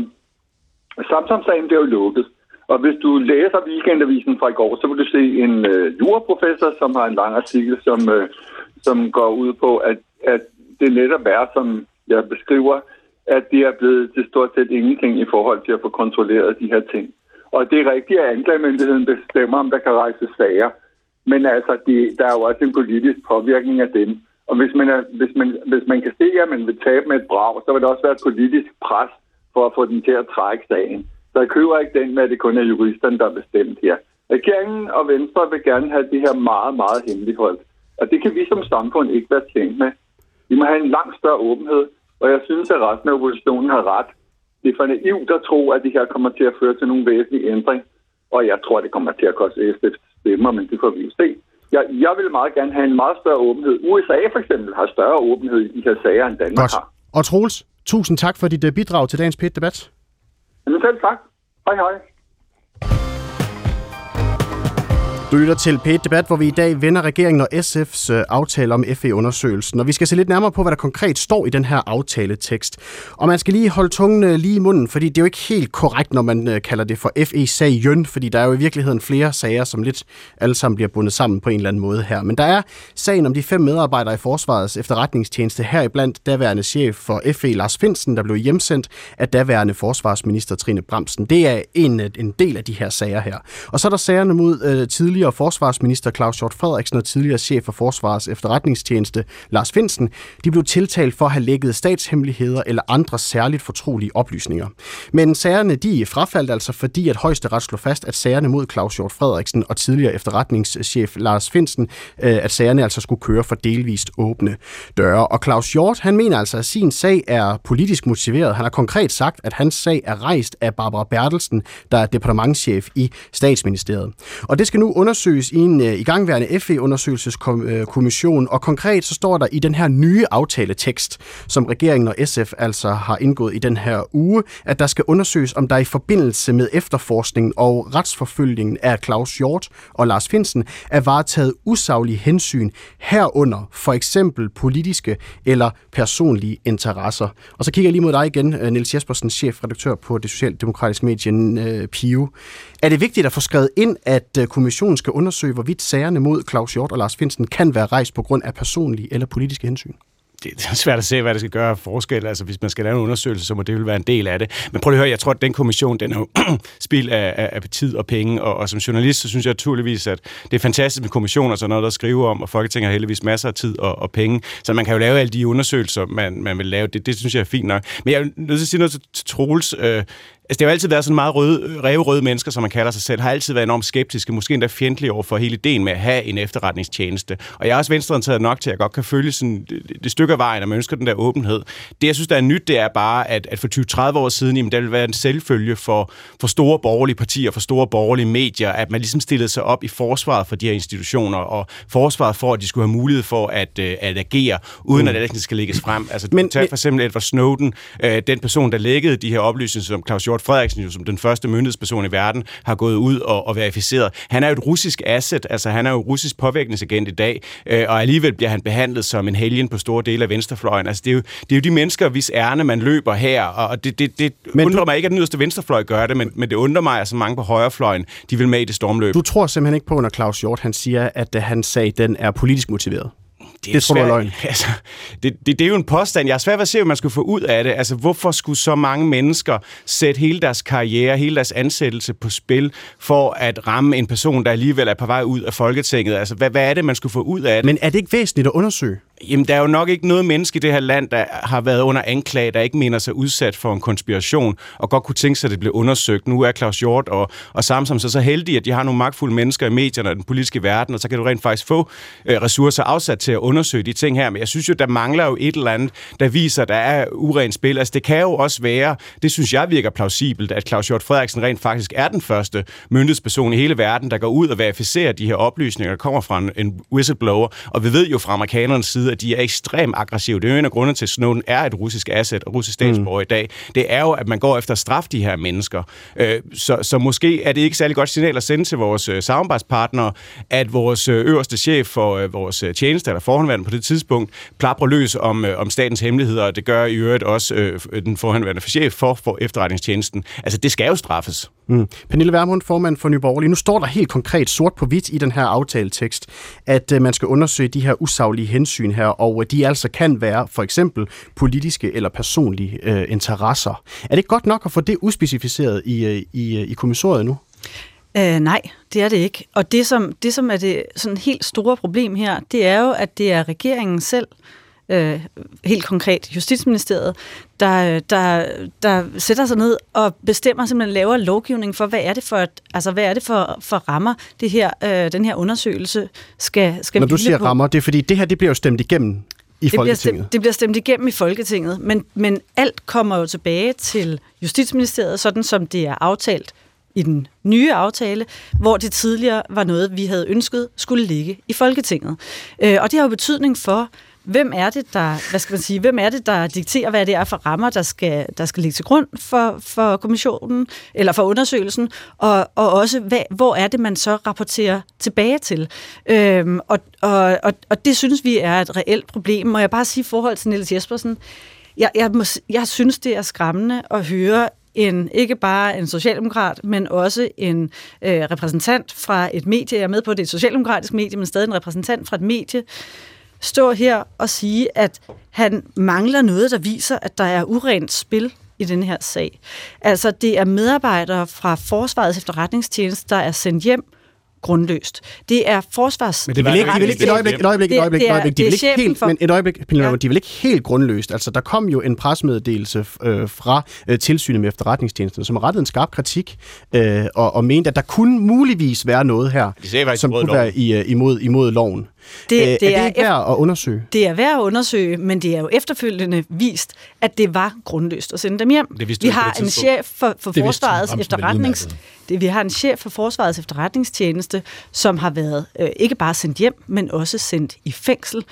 Samsung-sagen bliver jo lukket. Og hvis du læser weekendavisen fra i går, så vil du se en øh, juraprofessor, som har en lang artikel, som, øh, som går ud på, at, at det netop er, som jeg beskriver, at det er blevet til stort set ingenting i forhold til at få kontrolleret de her ting. Og det er rigtigt, at anklagemyndigheden bestemmer, om der kan rejse sager. Men altså, det, der er jo også en politisk påvirkning af dem. Og hvis man, er, hvis man, hvis man kan se, at man vil tabe med et brag, så vil der også være et politisk pres for at få den til at trække sagen. Så jeg køber ikke den med, at det kun er juristerne, der er bestemt her. Regeringen og Venstre vil gerne have det her meget, meget hemmeligholdt. Og det kan vi som samfund ikke være tjent med. Vi må have en langt større åbenhed, og jeg synes, at resten af oppositionen har ret. Det er for naivt at tro, at det her kommer til at føre til nogle væsentlige ændring. Og jeg tror, det kommer til at koste SF stemmer, men det får vi se. Jeg, jeg vil meget gerne have en meget større åbenhed. USA for eksempel har større åbenhed i de her sager, end Danmark Godt. har. Og Troels, tusind tak for dit øh, bidrag til dagens pit debat Jamen selv tak. Hej hej. Du lytter til p Debat, hvor vi i dag vender regeringen og SF's øh, aftale om FE-undersøgelsen. Og vi skal se lidt nærmere på, hvad der konkret står i den her aftaletekst. Og man skal lige holde tungen øh, lige i munden, fordi det er jo ikke helt korrekt, når man øh, kalder det for FE-sagen, fordi der er jo i virkeligheden flere sager, som lidt alle sammen bliver bundet sammen på en eller anden måde her. Men der er sagen om de fem medarbejdere i Forsvarets efterretningstjeneste, heriblandt daværende chef for FE, Lars Finsen, der blev hjemsendt af daværende forsvarsminister Trine Bramsen. Det er en, en del af de her sager her. Og så er der sagerne mod øh, tidligere tidligere forsvarsminister Claus Hjort Frederiksen og tidligere chef for Forsvarets efterretningstjeneste Lars Finsen, de blev tiltalt for at have lækket statshemmeligheder eller andre særligt fortrolige oplysninger. Men sagerne de frafaldt altså, fordi at højesteret slog fast, at sagerne mod Claus Hjort Frederiksen og tidligere efterretningschef Lars Finsen, øh, at sagerne altså skulle køre for delvist åbne døre. Og Claus Hjort, han mener altså, at sin sag er politisk motiveret. Han har konkret sagt, at hans sag er rejst af Barbara Bertelsen, der er departementschef i statsministeriet. Og det skal nu undersøges i en øh, igangværende FE-undersøgelseskommission, øh, og konkret så står der i den her nye aftaletekst, som regeringen og SF altså har indgået i den her uge, at der skal undersøges, om der i forbindelse med efterforskningen og retsforfølgningen af Claus Hjort og Lars Finsen er varetaget usaglige hensyn herunder for eksempel politiske eller personlige interesser. Og så kigger jeg lige mod dig igen, øh, Niels Jespersen, chefredaktør på det socialdemokratiske medie øh, Pio. Er det vigtigt at få skrevet ind, at øh, kommissionen kommissionen skal undersøge, hvorvidt sagerne mod Claus Hjort og Lars Finsen kan være rejst på grund af personlige eller politiske hensyn det er svært at se, hvad det skal gøre forskel. Altså, hvis man skal lave en undersøgelse, så må det vel være en del af det. Men prøv lige at høre, jeg tror, at den kommission, den er jo (clears throat) spil af, af, af tid og penge, og, og som journalist, så synes jeg naturligvis, at det er fantastisk med kommissioner, så noget, der skriver om, og Folketinget har heldigvis masser af tid og, og penge, så man kan jo lave alle de undersøgelser, man, man vil lave. Det, det synes jeg er fint nok. Men jeg er nødt til at sige noget til Troels. Øh, Altså, det har jo altid været sådan meget røde, revrøde mennesker, som man kalder sig selv, har altid været enormt skeptiske, måske endda fjendtlige over for hele ideen med at have en efterretningstjeneste. Og jeg er også venstreorienteret nok til, at jeg godt kan følge sådan det, det stykke af vejen, at man ønsker den der åbenhed. Det, jeg synes, der er nyt, det er bare, at, at for 20-30 år siden, jamen, der vil være en selvfølge for, for store borgerlige partier, for store borgerlige medier, at man ligesom stillede sig op i forsvaret for de her institutioner, og forsvaret for, at de skulle have mulighed for at, øh, at agere, uden mm. at det skal lægges frem. Altså, men, tag for eksempel Edward Snowden, øh, den person, der lækkede de her oplysninger, som Claus Hjort Frederiksen jo som den første myndighedsperson i verden har gået ud og, og verificeret. Han er jo et russisk asset, altså han er jo russisk påvirkningsagent i dag, øh, og alligevel bliver han behandlet som en helgen på store dele af venstrefløjen. Altså det er jo, det er jo de mennesker, hvis ærne man løber her, og det, det, det men undrer du, mig ikke, at den yderste venstrefløj gør det, men, men det undrer mig, at så mange på højrefløjen, de vil med i det stormløb. Du tror simpelthen ikke på, når Claus Hjort han siger, at hans sag den er politisk motiveret? Det, det tror du er løgn. (laughs) Altså, det, det, det er jo en påstand. Jeg er svært ved at se, hvad man skulle få ud af det. Altså, hvorfor skulle så mange mennesker sætte hele deres karriere, hele deres ansættelse på spil, for at ramme en person, der alligevel er på vej ud af Folketinget? Altså, hvad, hvad er det, man skulle få ud af det? Men er det ikke væsentligt at undersøge? Jamen, der er jo nok ikke noget menneske i det her land, der har været under anklage, der ikke mener sig udsat for en konspiration, og godt kunne tænke sig, at det blev undersøgt. Nu er Claus Hjort og, og Samsam så så heldige, at de har nogle magtfulde mennesker i medierne og den politiske verden, og så kan du rent faktisk få øh, ressourcer afsat til at undersøge de ting her. Men jeg synes jo, der mangler jo et eller andet, der viser, at der er urent spil. Altså, det kan jo også være, det synes jeg virker plausibelt, at Claus Hjort Frederiksen rent faktisk er den første myndighedsperson i hele verden, der går ud og verificerer de her oplysninger, der kommer fra en, en whistleblower. Og vi ved jo fra amerikanernes side, at de er ekstremt aggressive. Det er jo en af grundene til, at Snowden er et russisk asset og russisk statsborger mm. i dag. Det er jo, at man går efter at straffe de her mennesker. Øh, så, så måske er det ikke særlig godt signal at sende til vores øh, samarbejdspartnere, at vores øh, øverste chef for øh, vores tjeneste, eller forhåndværende på det tidspunkt, plapper løs om, øh, om statens hemmeligheder, og det gør i øvrigt også øh, øh, den forhåndværende chef for, for efterretningstjenesten. Altså, det skal jo straffes. Mm. Pernille Vermund, formand for Nye Borgerlige. Nu står der helt konkret sort på hvidt i den her aftaletekst, at man skal undersøge de her usaglige hensyn her, og de altså kan være for eksempel politiske eller personlige øh, interesser. Er det godt nok at få det uspecificeret i, øh, i, øh, i kommissoriet nu? Øh, nej, det er det ikke. Og det som, det, som er det sådan helt store problem her, det er jo, at det er regeringen selv, øh, helt konkret Justitsministeriet, der, der, der sætter sig ned og bestemmer simpelthen laver lovgivning for, hvad er det for, et, altså, hvad er det for, for rammer, det her, øh, den her undersøgelse skal, skal Når du siger på. rammer, det er fordi, det her det bliver jo stemt igennem i det Folketinget. Bliver stemt, det bliver stemt igennem i Folketinget, men, men alt kommer jo tilbage til Justitsministeriet, sådan som det er aftalt i den nye aftale, hvor det tidligere var noget, vi havde ønsket skulle ligge i Folketinget. Øh, og det har jo betydning for, hvem er det, der, hvad skal man sige, hvem er det, der dikterer, hvad det er for rammer, der skal, der skal ligge til grund for, for kommissionen, eller for undersøgelsen, og, og også, hvad, hvor er det, man så rapporterer tilbage til. Øhm, og, og, og, og det synes vi er et reelt problem. Må jeg bare sige i forhold til Niels Jespersen, jeg, jeg, må, jeg synes, det er skræmmende at høre en ikke bare en socialdemokrat, men også en øh, repræsentant fra et medie. Jeg er med på, at det er et socialdemokratisk medie, men stadig en repræsentant fra et medie, stå her og sige, at han mangler noget, der viser, at der er urent spil i den her sag. Altså, det er medarbejdere fra Forsvarets efterretningstjeneste, der er sendt hjem grundløst. Det er forsvars... Men det vil ikke, de vil ikke, et øjeblik, et øjeblik, et øjeblik, et øjeblik, de vil ikke helt, men et øjeblik, ja. de vil ikke helt grundløst. Altså, der kom jo en presmeddelelse øh, fra øh, tilsynet med efterretningstjenesten, som rettede en skarp kritik øh, og, og mente, at der kunne muligvis være noget her, som kunne være i, øh, imod, imod loven. Det, det, det er, er det ikke værd at undersøge? Det er værd at undersøge, men det er jo efterfølgende vist, at det var grundløst at sende dem hjem. vi har en chef for, for Forsvarets efterretnings... Det, vi har en chef for Forsvarets efterretningstjeneste, som har været øh, ikke bare sendt hjem, men også sendt i fængsel.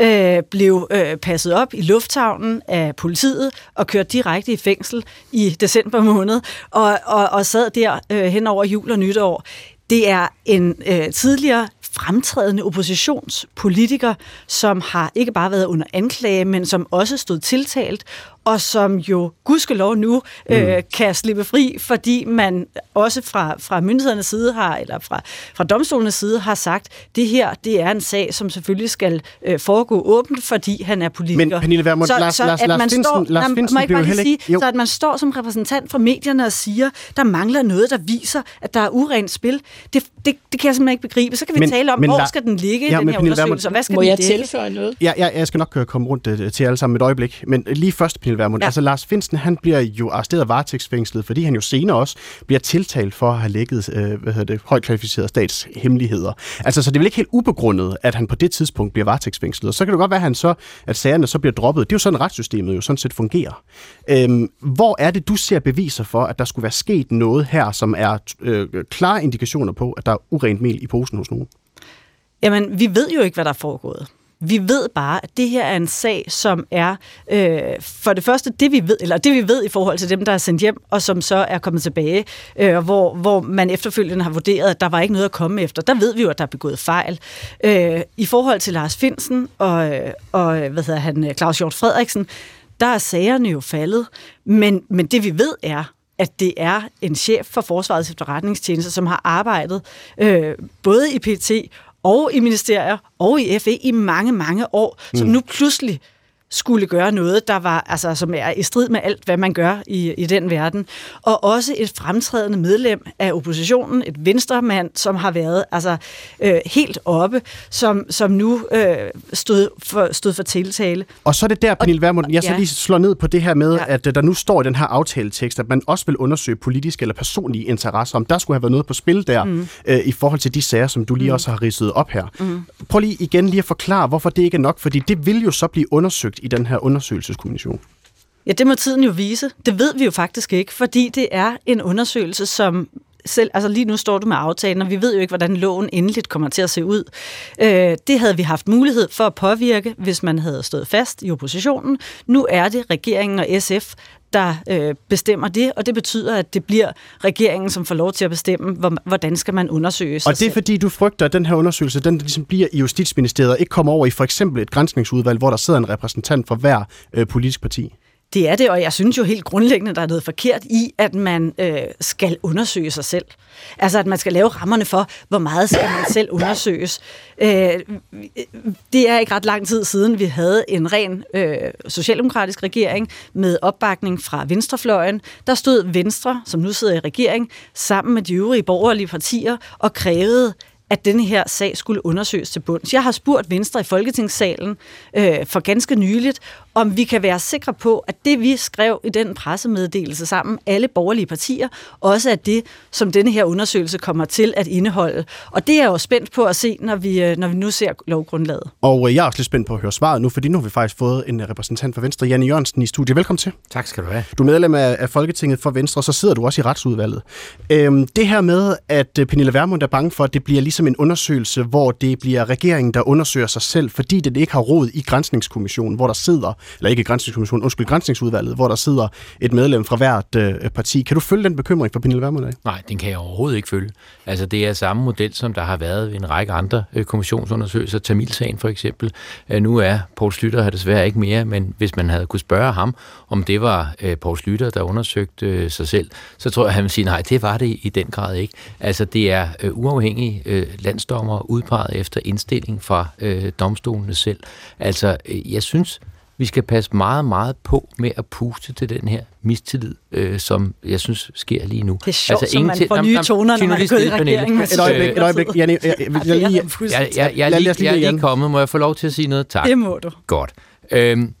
Øh, blev øh, passet op i lufthavnen af politiet og kørt direkte i fængsel i december måned, og, og, og sad der øh, hen over jul og nytår. Det er en øh, tidligere fremtrædende oppositionspolitiker, som har ikke bare været under anklage, men som også stod tiltalt, og som jo gudskelov nu øh, mm. kan slippe fri, fordi man også fra, fra myndighedernes side har, eller fra, fra domstolenes side har sagt, det her, det er en sag, som selvfølgelig skal øh, foregå åbent, fordi han er politiker. Men Pernille Vermund, så, Lars, så, Lars, at Lars man Finsen, står, Lars Finsen må jeg heller ikke, så at man står som repræsentant for medierne og siger, der mangler noget, der viser, at der er urent spil, det, det, det kan jeg simpelthen ikke begribe. Så kan vi men, tale om, men, hvor la- skal den ligge, ja, den her Pernille undersøgelse, og hvad skal Må den jeg dække? tilføje noget? Ja, ja, jeg skal nok komme rundt uh, til alle sammen et øjeblik. Men lige først, Pernille Vermund. Ja. Altså, Lars Finsen, han bliver jo arresteret varetægtsfængslet, fordi han jo senere også bliver tiltalt for at have lækket uh, hvad hedder det, højt kvalificerede statshemmeligheder. Altså, så det er vel ikke helt ubegrundet, at han på det tidspunkt bliver varetægtsfængslet. Og så kan det godt være, at, han så, at sagerne så bliver droppet. Det er jo sådan, retssystemet jo sådan set fungerer. Øhm, hvor er det, du ser beviser for, at der skulle være sket noget her, som er øh, klare indikationer på, at der er urent mel i posen hos nogen? Jamen, vi ved jo ikke, hvad der er foregået. Vi ved bare, at det her er en sag, som er øh, for det første det vi ved, eller det vi ved i forhold til dem, der er sendt hjem, og som så er kommet tilbage, øh, hvor, hvor man efterfølgende har vurderet, at der var ikke noget at komme efter. Der ved vi jo, at der er begået fejl. Øh, I forhold til Lars Finsen og, øh, og øh, hvad hedder han, øh, Claus Hjort Frederiksen, der er sagerne jo faldet, men, men det vi ved er, at det er en chef for Forsvarets efterretningstjeneste, som har arbejdet øh, både i PT og i ministerier og i FE i mange, mange år, mm. som nu pludselig skulle gøre noget, der var, altså, som er i strid med alt, hvad man gør i, i den verden. Og også et fremtrædende medlem af oppositionen, et venstremand, som har været altså, øh, helt oppe, som, som nu øh, stod, for, stod for tiltale. Og så er det der, Pernille Vermund, jeg så ja. lige slår ned på det her med, ja. at der nu står i den her aftaletekst, at man også vil undersøge politiske eller personlige interesser, om der skulle have været noget på spil der, mm. øh, i forhold til de sager, som du lige mm. også har ridset op her. Mm. Prøv lige igen lige at forklare, hvorfor det ikke er nok, fordi det vil jo så blive undersøgt i den her undersøgelseskommission? Ja, det må tiden jo vise. Det ved vi jo faktisk ikke, fordi det er en undersøgelse, som selv, altså lige nu står du med aftalen, og vi ved jo ikke, hvordan loven endeligt kommer til at se ud. Øh, det havde vi haft mulighed for at påvirke, hvis man havde stået fast i oppositionen. Nu er det regeringen og SF, der øh, bestemmer det, og det betyder, at det bliver regeringen, som får lov til at bestemme, hvor, hvordan skal man undersøge sig Og det er fordi, du frygter, at den her undersøgelse, den ligesom bliver i Justitsministeriet, ikke kommer over i for eksempel et grænsningsudvalg, hvor der sidder en repræsentant for hver øh, politisk parti? Det er det, og jeg synes jo helt grundlæggende, der er noget forkert i, at man øh, skal undersøge sig selv. Altså, at man skal lave rammerne for, hvor meget skal man selv undersøges. Øh, det er ikke ret lang tid siden, vi havde en ren øh, socialdemokratisk regering med opbakning fra venstrefløjen. Der stod Venstre, som nu sidder i regering, sammen med de øvrige borgerlige partier og krævede, at denne her sag skulle undersøges til bunds. Jeg har spurgt Venstre i Folketingssalen øh, for ganske nyligt, om vi kan være sikre på, at det vi skrev i den pressemeddelelse sammen, alle borgerlige partier, også er det, som denne her undersøgelse kommer til at indeholde. Og det er jeg jo spændt på at se, når vi, øh, når vi nu ser lovgrundlaget. Og øh, jeg er også lidt spændt på at høre svaret nu, fordi nu har vi faktisk fået en repræsentant for Venstre, Janne Jørgensen, i studiet. Velkommen til. Tak skal du have. Du er medlem af, Folketinget for Venstre, og så sidder du også i retsudvalget. Øhm, det her med, at øh, Pernille Vermund er bange for, at det bliver ligesom en undersøgelse, hvor det bliver regeringen, der undersøger sig selv, fordi det ikke har råd i grænsningskommissionen, hvor der sidder, eller ikke grænsningskommissionen, undskyld, grænsningsudvalget, hvor der sidder et medlem fra hvert øh, parti. Kan du følge den bekymring for Pernille Vermund af? Nej, den kan jeg overhovedet ikke følge. Altså, det er samme model, som der har været ved en række andre øh, kommissionsundersøgelser. Tamilsagen for eksempel. Øh, nu er Poul Slytter her desværre ikke mere, men hvis man havde kunne spørge ham, om det var øh, Poul Slytter, der undersøgte øh, sig selv, så tror jeg, han ville sige, nej, det var det i den grad ikke. Altså, det er øh, uafhængige øh, landsdommer udpeget efter indstilling fra øh, domstolene selv. Altså, øh, jeg synes, vi skal passe meget, meget på med at puste til den her mistillid, øh, som jeg synes sker lige nu. Det er sjovt, altså, som man får nye toner, når man er gået i regeringen. Et øjeblik, et øjeblik. Janne, altså, jeg, jeg, jeg, jeg, jeg, jeg, jeg, lige, jeg er lige kommet. Må jeg få lov til at sige noget? Tak. Det må du. Godt. Øhm,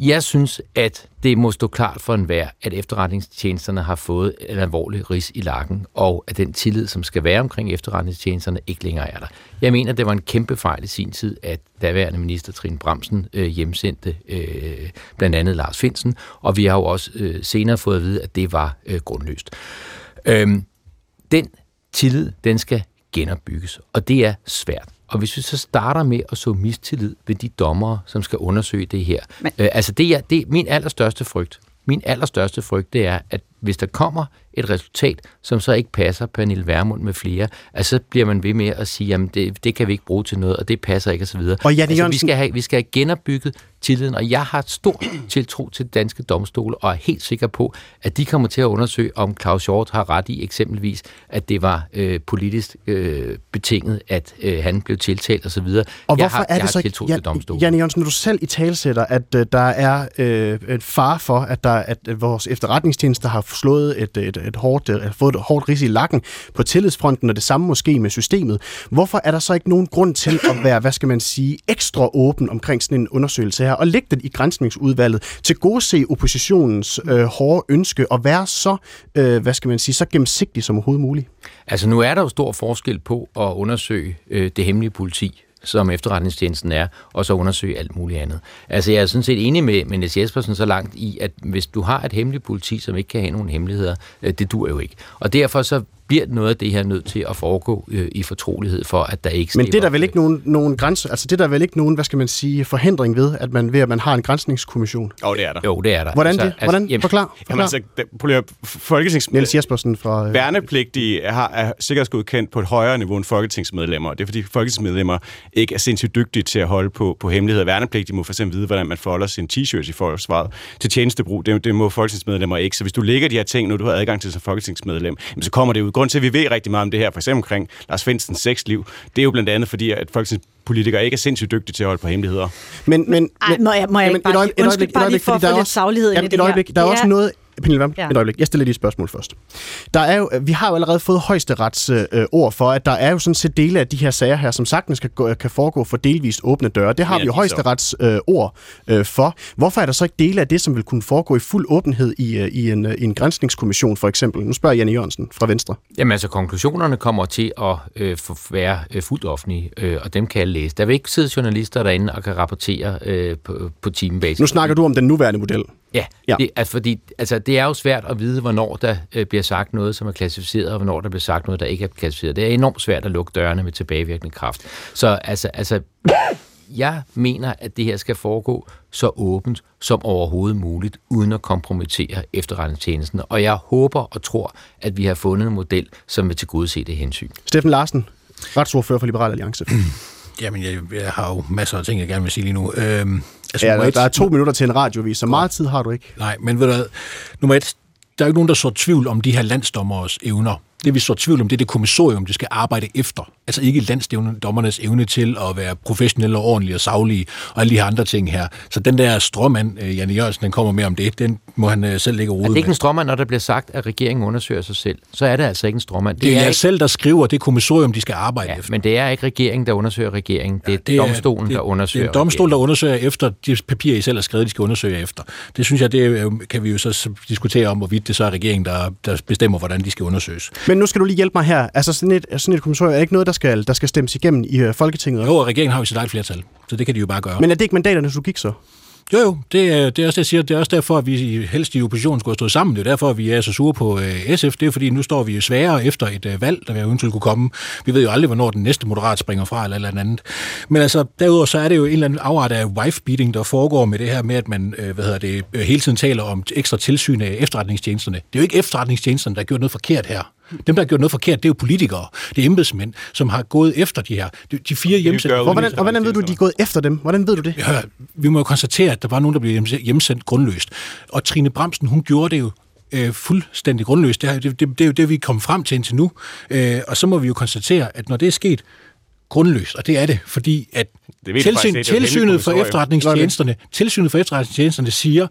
jeg synes, at det må stå klart for enhver, at efterretningstjenesterne har fået en alvorlig ris i lakken, og at den tillid, som skal være omkring efterretningstjenesterne, ikke længere er der. Jeg mener, det var en kæmpe fejl i sin tid, at daværende minister Trine Bremsen øh, hjemsendte øh, blandt andet Lars Finsen, og vi har jo også øh, senere fået at vide, at det var øh, grundløst. Øhm, den tillid, den skal genopbygges, og det er svært. Og hvis vi så starter med at så mistillid ved de dommere, som skal undersøge det her. Men... Øh, altså det er, det er min allerstørste frygt. Min allerstørste frygt, det er, at hvis der kommer et resultat, som så ikke passer Pernille Vermund med flere, altså så bliver man ved med at sige, at det, det kan vi ikke bruge til noget, og det passer ikke osv. Og Janne altså, vi, skal have, vi skal have genopbygget tilliden, og jeg har stor (clears throat) tiltro til danske domstole, og er helt sikker på, at de kommer til at undersøge, om Claus Hjort har ret i eksempelvis, at det var øh, politisk øh, betinget, at øh, han blev tiltalt osv. Og hvorfor jeg har, er det så ikke, Jan, domstolen. Janne Jørgensen, når du selv i talsætter, at øh, der er øh, et far for, at, der, at vores efterretningstjenester har slået et, et, et hårdt, øh, fået et hårdt ris i lakken på tillidsfronten, og det samme måske med systemet. Hvorfor er der så ikke nogen grund til at være, hvad skal man sige, ekstra åben omkring sådan en undersøgelse her, og lægge den i grænsningsudvalget til gode se oppositionens øh, hårde ønske og være så, øh, hvad skal man sige, så gennemsigtig som overhovedet muligt? Altså nu er der jo stor forskel på at undersøge øh, det hemmelige politi, som efterretningstjenesten er, og så undersøge alt muligt andet. Altså jeg er sådan set enig med, med Niels Jespersen så langt i, at hvis du har et hemmeligt politi, som ikke kan have nogen hemmeligheder, øh, det dur jo ikke. Og derfor så bliver noget af det her nødt til at foregå øh, i fortrolighed for, at der ikke Men det er der vel ikke nogen, nogen grænse, altså det er der vel ikke nogen, hvad skal man sige, forhindring ved, at man ved, at man har en grænsningskommission? Jo, oh, det er der. Jo, det er der. Hvordan altså, det? Hvordan? Altså, jamen, forklar. forklar. Jamen, altså, prøv at Folketings... Niels Jespersen fra... Øh, Værnepligtige har, er sikkerhedsgodkendt på et højere niveau end folketingsmedlemmer. Det er fordi folketingsmedlemmer ikke er sindssygt dygtige til at holde på, på hemmeligheder. Værnepligtige må for eksempel vide, hvordan man folder sin t-shirt i forsvaret til tjenestebrug. Det, det må folketingsmedlemmer ikke. Så hvis du lægger de her ting, når du har adgang til som folketingsmedlem, så kommer det ud. Grund til, at vi ved rigtig meget om det her, for eksempel omkring Lars Finsens sexliv, det er jo blandt andet fordi, at folketingspolitikere ikke er sindssygt dygtige til at holde på hemmeligheder. Men, men, Ej, må jeg, må jeg jamen, ikke bare, et øjeblik, undskyld, bare lige for at få lidt saglighed ind i det et øjeblik, Der er også noget, Pernille Vam, ja. et øjeblik. Jeg stiller lige et spørgsmål først. Der er jo, vi har jo allerede fået højesterets øh, ord for, at der er jo sådan set dele af de her sager her, som sagtens kan, gå, kan foregå for delvist åbne døre. Det har ja, vi jo højesterets øh, ord øh, for. Hvorfor er der så ikke dele af det, som vil kunne foregå i fuld åbenhed i, øh, i, en, øh, i en grænsningskommission for eksempel? Nu spørger Janne Jørgensen fra Venstre. Jamen altså, konklusionerne kommer til at øh, være øh, fuldt offentlige, øh, og dem kan jeg læse. Der vil ikke sidde journalister derinde og kan rapportere øh, på, på timebasis. Nu snakker du om den nuværende model. Ja, ja. Det, altså, fordi altså, det er jo svært at vide, hvornår der øh, bliver sagt noget, som er klassificeret, og hvornår der bliver sagt noget, der ikke er klassificeret. Det er enormt svært at lukke dørene med tilbagevirkende kraft. Så altså, altså jeg mener, at det her skal foregå så åbent som overhovedet muligt, uden at kompromittere efterretningstjenesten. Og jeg håber og tror, at vi har fundet en model, som vil tilgodese det hensyn. Steffen Larsen, retsordfører for Liberal Alliance. (clears throat) Jamen, jeg, jeg har jo masser af ting, jeg gerne vil sige lige nu. Øhm, altså, ja, der, der er to minutter til en radiovis, så meget tid har du ikke. Nej, men ved du nummer et, der er jo ikke nogen, der så tvivl om de her landsdommers evner. Det vi så tvivl om, det er det kommissorium, det skal arbejde efter. Altså ikke landsdommernes evne til at være professionelle og ordentlige og savlige og alle de her andre ting her. Så den der stråmand, øh, Janne Jørgensen, den kommer med om det, den må han øh, selv ligge og rode Er det ikke med. en stråmand, når der bliver sagt, at regeringen undersøger sig selv? Så er det altså ikke en stråmand. Det er jeg ikke, selv, der skriver det kommissorium, de skal arbejde ja, efter. men det er ikke regeringen, der undersøger regeringen. Det er, Det er- domstolen, det, der undersøger Det er en domstol, der undersøger efter de papirer, I selv har skrevet, de skal undersøge efter. Det synes jeg, det er jo- kan vi jo så diskutere om, hvorvidt det så er regeringen, der, der bestemmer, hvordan de skal undersøges. Men nu skal du lige hjælpe mig her. Altså sådan et, sådan et kommissorium er ikke noget, der skal, der skal stemmes igennem i øh, Folketinget. Jo, og regeringen har jo sit eget flertal, så det kan de jo bare gøre. Men er det ikke mandaternes logik så? Jo, jo, det er, det er også det, jeg siger. Det er også derfor, at vi helst i oppositionen skulle have stået sammen. Det er derfor, at vi er så sure på øh, SF. Det er fordi, nu står vi jo sværere efter et øh, valg, der eventuelt kunne komme. Vi ved jo aldrig, hvornår den næste moderat springer fra eller, eller andet. Men altså, derudover så er det jo en eller anden afart af wife-beating, der foregår med det her med, at man øh, hvad hedder det, øh, hele tiden taler om ekstra tilsyn af efterretningstjenesterne. Det er jo ikke efterretningstjenesterne, der har gjort noget forkert her. Dem, der har gjort noget forkert, det er jo politikere. Det er embedsmænd, som har gået efter de her. De, de fire hjemsendte... Hvor, hvordan, og hvordan ved du, de er gået efter dem? Hvordan ved du det? Ja, vi må jo konstatere, at der var nogen, der blev hjemsendt grundløst. Og Trine Bremsen, hun gjorde det jo øh, fuldstændig grundløst. Det, er- det, det, det er jo det, vi kom frem til indtil nu. Øh, og så må vi jo konstatere, at når det er sket grundløst, og det er det, fordi at Det tilsyn. Det er tilsynet for efterretningstjenesterne, tilsynet for efterretningstjenesterne siger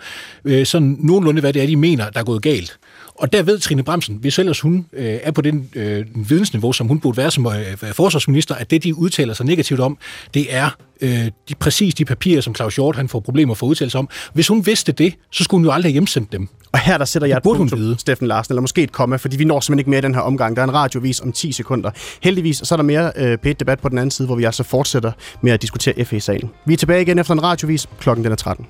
øh, sådan nogenlunde, hvad det er, de mener, der er gået galt. Og der ved Trine Bremsen, hvis ellers hun øh, er på den øh, vidensniveau, som hun burde være som øh, forsvarsminister, at det, de udtaler sig negativt om, det er øh, de, præcis de papirer, som Claus Hjort han får problemer for at udtale sig om. Hvis hun vidste det, så skulle hun jo aldrig have hjemsendt dem. Og her der sætter jeg et punktum, vide. Steffen Larsen, eller måske et komma, fordi vi når simpelthen ikke mere i den her omgang. Der er en radiovis om 10 sekunder. Heldigvis så er der mere øh, P1-debat på den anden side, hvor vi altså fortsætter med at diskutere FE-sagen. Vi er tilbage igen efter en radiovis. Klokken den er 13.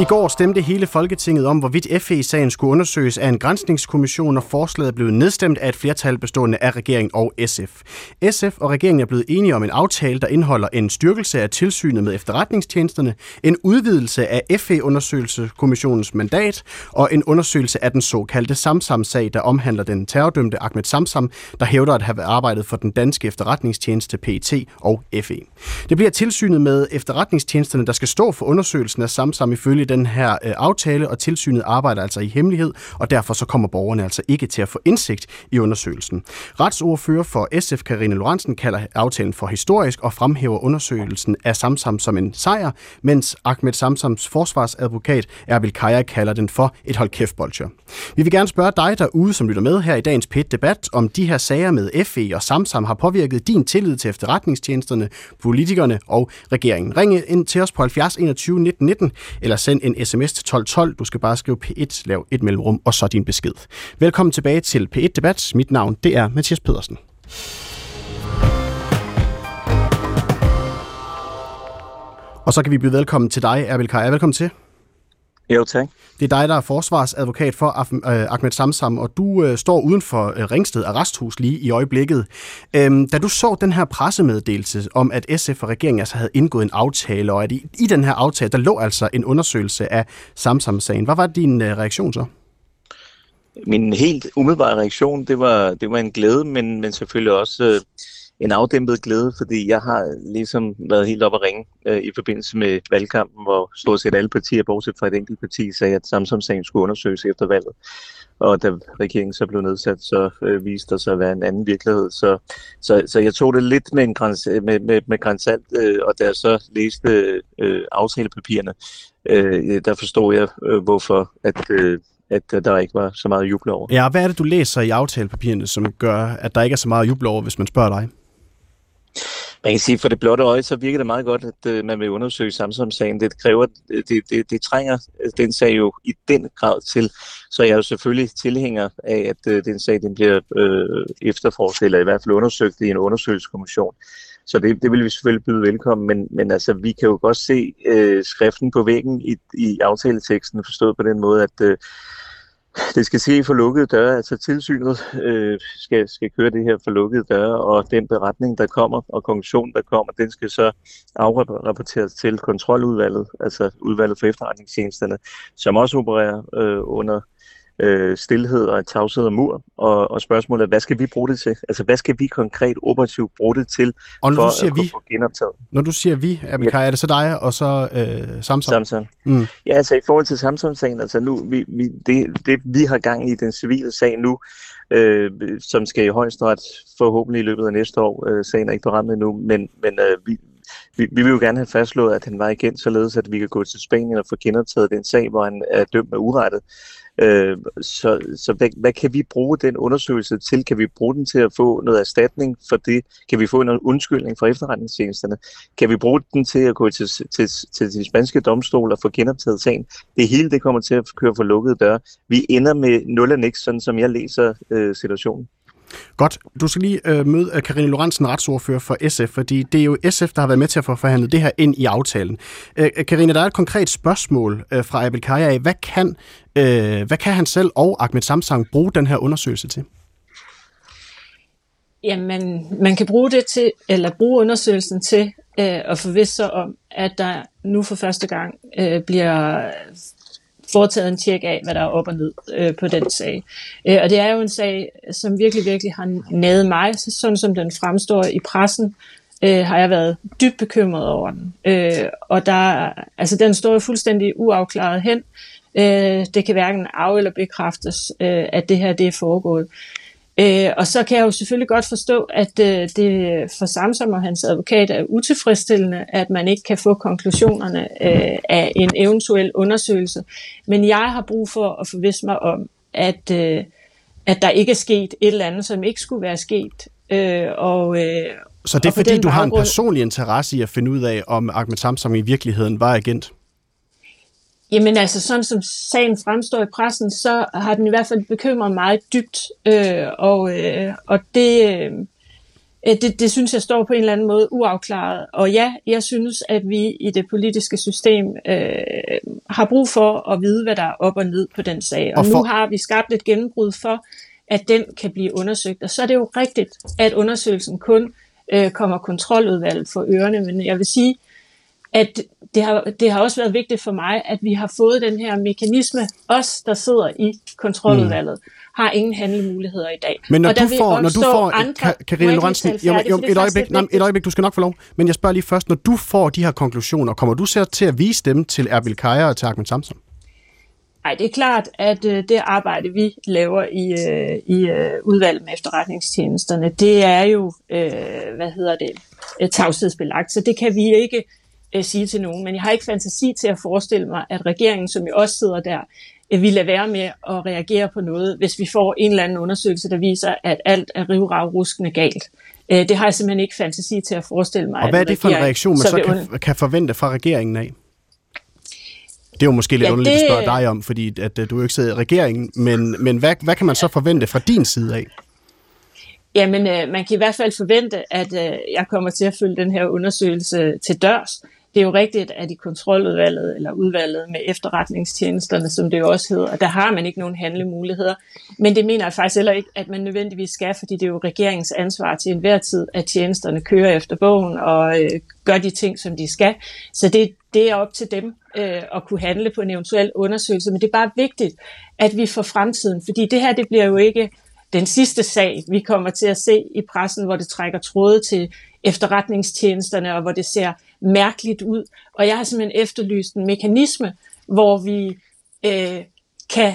I går stemte hele Folketinget om, hvorvidt FE-sagen skulle undersøges af en grænsningskommission, og forslaget blev nedstemt af et flertal bestående af regeringen og SF. SF og regeringen er blevet enige om en aftale, der indeholder en styrkelse af tilsynet med efterretningstjenesterne, en udvidelse af FE-undersøgelseskommissionens mandat og en undersøgelse af den såkaldte Samsam-sag, der omhandler den terrordømte Ahmed Samsam, der hævder at have arbejdet for den danske efterretningstjeneste PET og FE. Det bliver tilsynet med efterretningstjenesterne, der skal stå for undersøgelsen af Samsam ifølge den her øh, aftale, og tilsynet arbejder altså i hemmelighed, og derfor så kommer borgerne altså ikke til at få indsigt i undersøgelsen. Retsordfører for SF, Karine Lorentzen, kalder aftalen for historisk og fremhæver undersøgelsen af Samsam som en sejr, mens Ahmed Samsams forsvarsadvokat Erbil Kaya kalder den for et hold kæft bolcher. Vi vil gerne spørge dig derude, som lytter med her i dagens pit debat om de her sager med FE og Samsam har påvirket din tillid til efterretningstjenesterne, politikerne og regeringen. Ring ind til os på 70 21 19 19, eller send en sms til 1212. Du skal bare skrive P1, lav et mellemrum, og så din besked. Velkommen tilbage til P1-debat. Mit navn, det er Mathias Pedersen. Og så kan vi byde velkommen til dig, Erbil Kaja. Velkommen til. Jo, tak. Det er dig, der er forsvarsadvokat for øh, Ahmed Samsam, og du øh, står uden for øh, Ringsted Arresthus lige i øjeblikket. Øhm, da du så den her pressemeddelelse om, at SF og regeringen altså havde indgået en aftale, og at i, i den her aftale, der lå altså en undersøgelse af Samsam-sagen. Hvad var din øh, reaktion så? Min helt umiddelbare reaktion, det var, det var en glæde, men, men selvfølgelig også øh, en afdæmpet glæde, fordi jeg har ligesom været helt op at ringe øh, i forbindelse med valgkampen, hvor stort set alle partier, bortset fra et enkelt parti, sagde, at Samsung-sagen skulle undersøges efter valget. Og da regeringen så blev nedsat, så øh, viste der sig at være en anden virkelighed. Så, så, så jeg tog det lidt med en græns, med, med, med grænsalt, øh, og da jeg så læste øh, aftalepapirerne, øh, der forstod jeg, øh, hvorfor at, øh, at der ikke var så meget at juble over. Ja, hvad er det, du læser i aftalepapirerne, som gør, at der ikke er så meget at juble over, hvis man spørger dig? Man kan sige, for det blotte øje, så virker det meget godt, at øh, man vil undersøge Samsung-sagen. Det kræver, øh, det, det, det trænger øh, den sag jo i den grad til. Så jeg er jo selvfølgelig tilhænger af, at øh, den sag den bliver øh, efterforsket, eller i hvert fald undersøgt i en undersøgelseskommission. Så det, det vil vi selvfølgelig byde velkommen, men, men altså, vi kan jo godt se øh, skriften på væggen i, i aftaleteksten, forstået på den måde, at øh, (laughs) det skal ske for lukkede døre, altså tilsynet øh, skal, skal køre det her for lukkede døre, og den beretning, der kommer, og konklusionen, der kommer, den skal så afrapporteres til kontroludvalget, altså udvalget for efterretningstjenesterne, som også opererer øh, under øh, stillhed og tavshed og mur, og, og spørgsmålet er, hvad skal vi bruge det til? Altså, hvad skal vi konkret operativt bruge det til, Og når for du siger at vi, få genoptaget? når du siger vi, Abelkai, er det så dig og så øh, Samsung? Samsung. Mm. Ja, altså i forhold til Samsung-sagen, altså nu, vi, vi, det, det vi har gang i den civile sag nu, øh, som skal i højesteret forhåbentlig i løbet af næste år, øh, sagen er ikke på rammen endnu, men, men øh, vi, vi, vi vil jo gerne have fastslået, at han var igen, således at vi kan gå til Spanien og få genoptaget den sag, hvor han er dømt med urettet. Øh, så så hvad, hvad kan vi bruge den undersøgelse til? Kan vi bruge den til at få noget erstatning for det? Kan vi få en undskyldning fra efterretningstjenesterne? Kan vi bruge den til at gå til, til, til de spanske domstol og få genoptaget sagen? Det hele det kommer til at køre for lukkede døre. Vi ender med nul og niks, sådan som jeg læser øh, situationen. Godt. Du skal lige øh, møde øh, Karine Lorentzen, retsordfører for SF, fordi det er jo SF, der har været med til at få forhandlet det her ind i aftalen. Øh, øh Karine, der er et konkret spørgsmål øh, fra Abel Kaya af. Hvad kan, øh, hvad kan han selv og Ahmed Samsang bruge den her undersøgelse til? Jamen, man kan bruge det til, eller bruge undersøgelsen til øh, at forvisse sig om, at der nu for første gang øh, bliver foretaget en tjek af, hvad der er op og ned øh, på den sag. Øh, og det er jo en sag, som virkelig, virkelig har nævet mig, sådan som den fremstår i pressen, øh, har jeg været dybt bekymret over den. Øh, og der, altså, den står jo fuldstændig uafklaret hen. Øh, det kan hverken af- eller bekræftes, øh, at det her det er foregået. Øh, og så kan jeg jo selvfølgelig godt forstå, at øh, det for Samsom og hans advokat er utilfredsstillende, at man ikke kan få konklusionerne øh, af en eventuel undersøgelse. Men jeg har brug for at forvisse mig om, at, øh, at der ikke er sket et eller andet, som ikke skulle være sket. Øh, og, øh, Så det er fordi, du har en personlig interesse i at finde ud af, om Ahmed Samsung i virkeligheden var agent? Jamen altså, sådan som sagen fremstår i pressen, så har den i hvert fald bekymret meget dybt, øh, og, øh, og det, øh, det, det synes jeg står på en eller anden måde uafklaret. Og ja, jeg synes, at vi i det politiske system øh, har brug for at vide, hvad der er op og ned på den sag. Og, Og og for- nu har vi skabt et gennembrud for, at den kan blive undersøgt. Og så er det jo rigtigt, at undersøgelsen kun øh, kommer kontroludvalget for ørerne, men jeg vil sige, at det har, det har også været vigtigt for mig, at vi har fået den her mekanisme. Os, der sidder i kontroludvalget, mm. har ingen handlemuligheder i dag. Men når og du får, når du får andre, Ka- Må Karine Lorentzen, jo, et, øjeblik, nej, et øjeblik, du skal nok få lov. Men jeg spørger lige først, når du får de her konklusioner, kommer du så til at vise dem til Erbil Kaya og til Ahmed Samsung? Nej, det er klart, at øh, det arbejde, vi laver i, øh, i øh, udvalget med efterretningstjenesterne, det er jo, øh, hvad hedder det, øh, tavshedsbelagt, så det kan vi ikke øh, sige til nogen. Men jeg har ikke fantasi til at forestille mig, at regeringen, som jo også sidder der, øh, vil lade være med at reagere på noget, hvis vi får en eller anden undersøgelse, der viser, at alt er rivragruskende galt. Øh, det har jeg simpelthen ikke fantasi til at forestille mig. Og hvad er at det for en reaktion, man så kan, kan forvente fra regeringen af? Det er jo måske lidt Ja, underligt at det- spørge dig om, fordi at, øh, du jo ikke sidder i regeringen, men, men hvad, hvad kan man så forvente fra din side af? Jamen, øh, man kan i hvert fald forvente, at øh, jeg kommer til at følge den her undersøgelse til dørs. Det er jo rigtigt, at i kontroludvalget, eller udvalget med efterretningstjenesterne, som det jo også hedder, der har man ikke nogen handlemuligheder. Men det mener jeg faktisk heller ikke, at man nødvendigvis skal, fordi det er jo regeringens ansvar til enhver tid, at tjenesterne kører efter bogen og øh, gør de ting, som de skal. Så det, det er op til dem øh, at kunne handle på en eventuel undersøgelse. Men det er bare vigtigt, at vi for fremtiden, fordi det her det bliver jo ikke den sidste sag, vi kommer til at se i pressen, hvor det trækker tråde til efterretningstjenesterne, og hvor det ser mærkeligt ud. Og jeg har simpelthen efterlyst en mekanisme, hvor vi øh, kan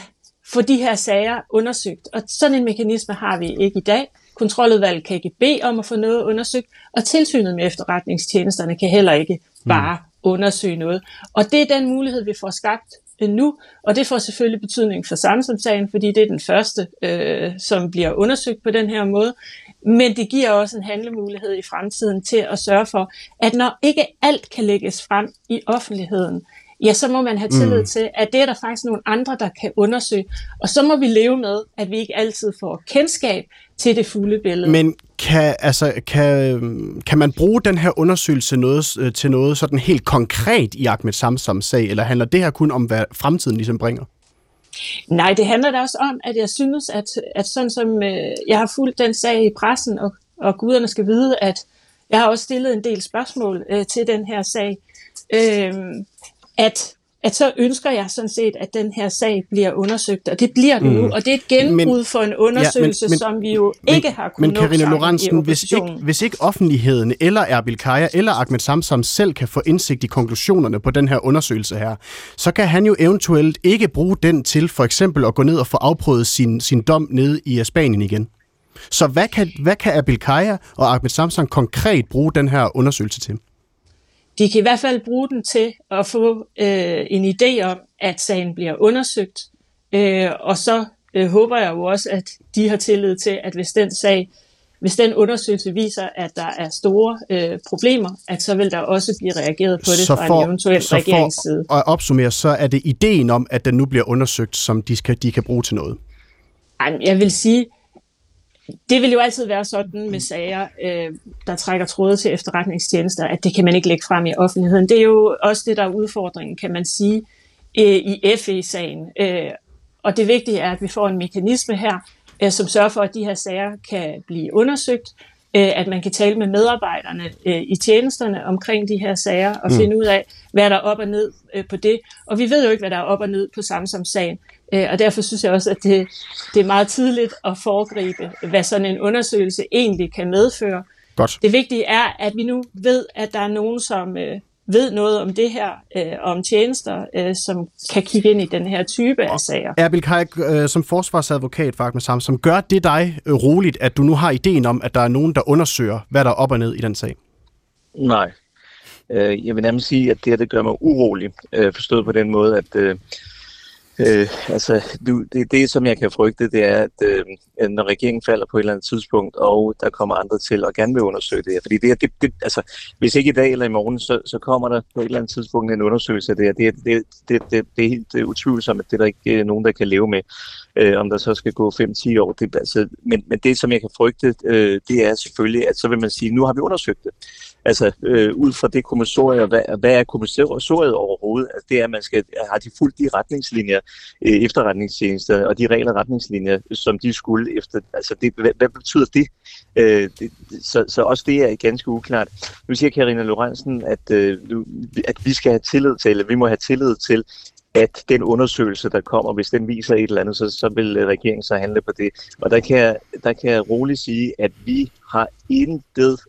få de her sager undersøgt. Og sådan en mekanisme har vi ikke i dag. Kontroludvalget kan ikke bede om at få noget undersøgt, og tilsynet med efterretningstjenesterne kan heller ikke bare undersøge noget. Og det er den mulighed, vi får skabt nu, og det får selvfølgelig betydning for Samsung-sagen, fordi det er den første, øh, som bliver undersøgt på den her måde. Men det giver også en handlemulighed i fremtiden til at sørge for, at når ikke alt kan lægges frem i offentligheden, ja, så må man have tillid mm. til, at det er der faktisk nogle andre, der kan undersøge. Og så må vi leve med, at vi ikke altid får kendskab til det fulde billede. Men kan, altså, kan, kan man bruge den her undersøgelse noget, øh, til noget sådan helt konkret i Ahmed Samsams sag, eller handler det her kun om, hvad fremtiden ligesom bringer? Nej, det handler da også om, at jeg synes, at, at sådan som øh, jeg har fulgt den sag i pressen, og, og guderne skal vide, at jeg har også stillet en del spørgsmål øh, til den her sag, øh, at, at så ønsker jeg sådan set, at den her sag bliver undersøgt, og det bliver den mm. nu, og det er et genbrud men, for en undersøgelse, ja, men, men, som vi jo men, ikke har kunnet Men Karina Lorentzen, hvis ikke, hvis ikke offentligheden eller Erbil Kaya eller Ahmed Samsam selv kan få indsigt i konklusionerne på den her undersøgelse her, så kan han jo eventuelt ikke bruge den til for eksempel at gå ned og få afprøvet sin, sin dom nede i Spanien igen. Så hvad kan, hvad kan Erbil Kaya og Ahmed Samsam konkret bruge den her undersøgelse til? De kan i hvert fald bruge den til at få øh, en idé om, at sagen bliver undersøgt. Øh, og så øh, håber jeg jo også, at de har tillid til, at hvis den sag, hvis den undersøgelse viser, at der er store øh, problemer, at så vil der også blive reageret på det så for, fra en eventuel så regeringsside. For at opsummere, så er det ideen om, at den nu bliver undersøgt, som de, skal, de kan bruge til noget? Jeg vil sige, det vil jo altid være sådan med sager, øh, der trækker tråde til efterretningstjenester, at det kan man ikke lægge frem i offentligheden. Det er jo også det, der er udfordringen, kan man sige, øh, i FE-sagen. Øh, og det vigtige er, at vi får en mekanisme her, øh, som sørger for, at de her sager kan blive undersøgt, øh, at man kan tale med medarbejderne øh, i tjenesterne omkring de her sager og mm. finde ud af, hvad der er op og ned øh, på det. Og vi ved jo ikke, hvad der er op og ned på Samsam-sagen. Øh, og derfor synes jeg også, at det, det er meget tidligt at foregribe, hvad sådan en undersøgelse egentlig kan medføre. Godt. Det vigtige er, at vi nu ved, at der er nogen, som øh, ved noget om det her, øh, om tjenester, øh, som kan kigge ind i den her type af sager. Erbil Kajak, øh, som forsvarsadvokat for Ahmed som gør det dig øh, roligt, at du nu har ideen om, at der er nogen, der undersøger, hvad der er op og ned i den sag? Nej. Øh, jeg vil nærmest sige, at det her det gør mig urolig, øh, forstået på den måde, at øh, Øh, altså, det, det, som jeg kan frygte, det er, at øh, når regeringen falder på et eller andet tidspunkt, og der kommer andre til og gerne vil undersøge det her. Fordi det, det, det altså, hvis ikke i dag eller i morgen, så, så kommer der på et eller andet tidspunkt en undersøgelse af det her. Det, det, det, det, det er helt det er utvivlsomt, at det er der ikke øh, nogen, der kan leve med. Øh, om der så skal gå 5-10 år. Det, altså, men, men det, som jeg kan frygte, øh, det er selvfølgelig, at så vil man sige, nu har vi undersøgt det altså øh, ud fra det kommissorium, hvad, hvad er kommissoriet overhovedet? Altså, det er, at man skal har de fuldt de retningslinjer, øh, efterretningstjenester og de regler og retningslinjer, som de skulle efter. Altså, det, hvad, hvad betyder det? Øh, det så, så også det er ganske uklart. Nu siger Karina Lorentzen, at, øh, at vi skal have tillid til, eller vi må have tillid til, at den undersøgelse, der kommer, hvis den viser et eller andet, så, så vil øh, regeringen så handle på det. Og der kan, jeg, der kan jeg roligt sige, at vi har intet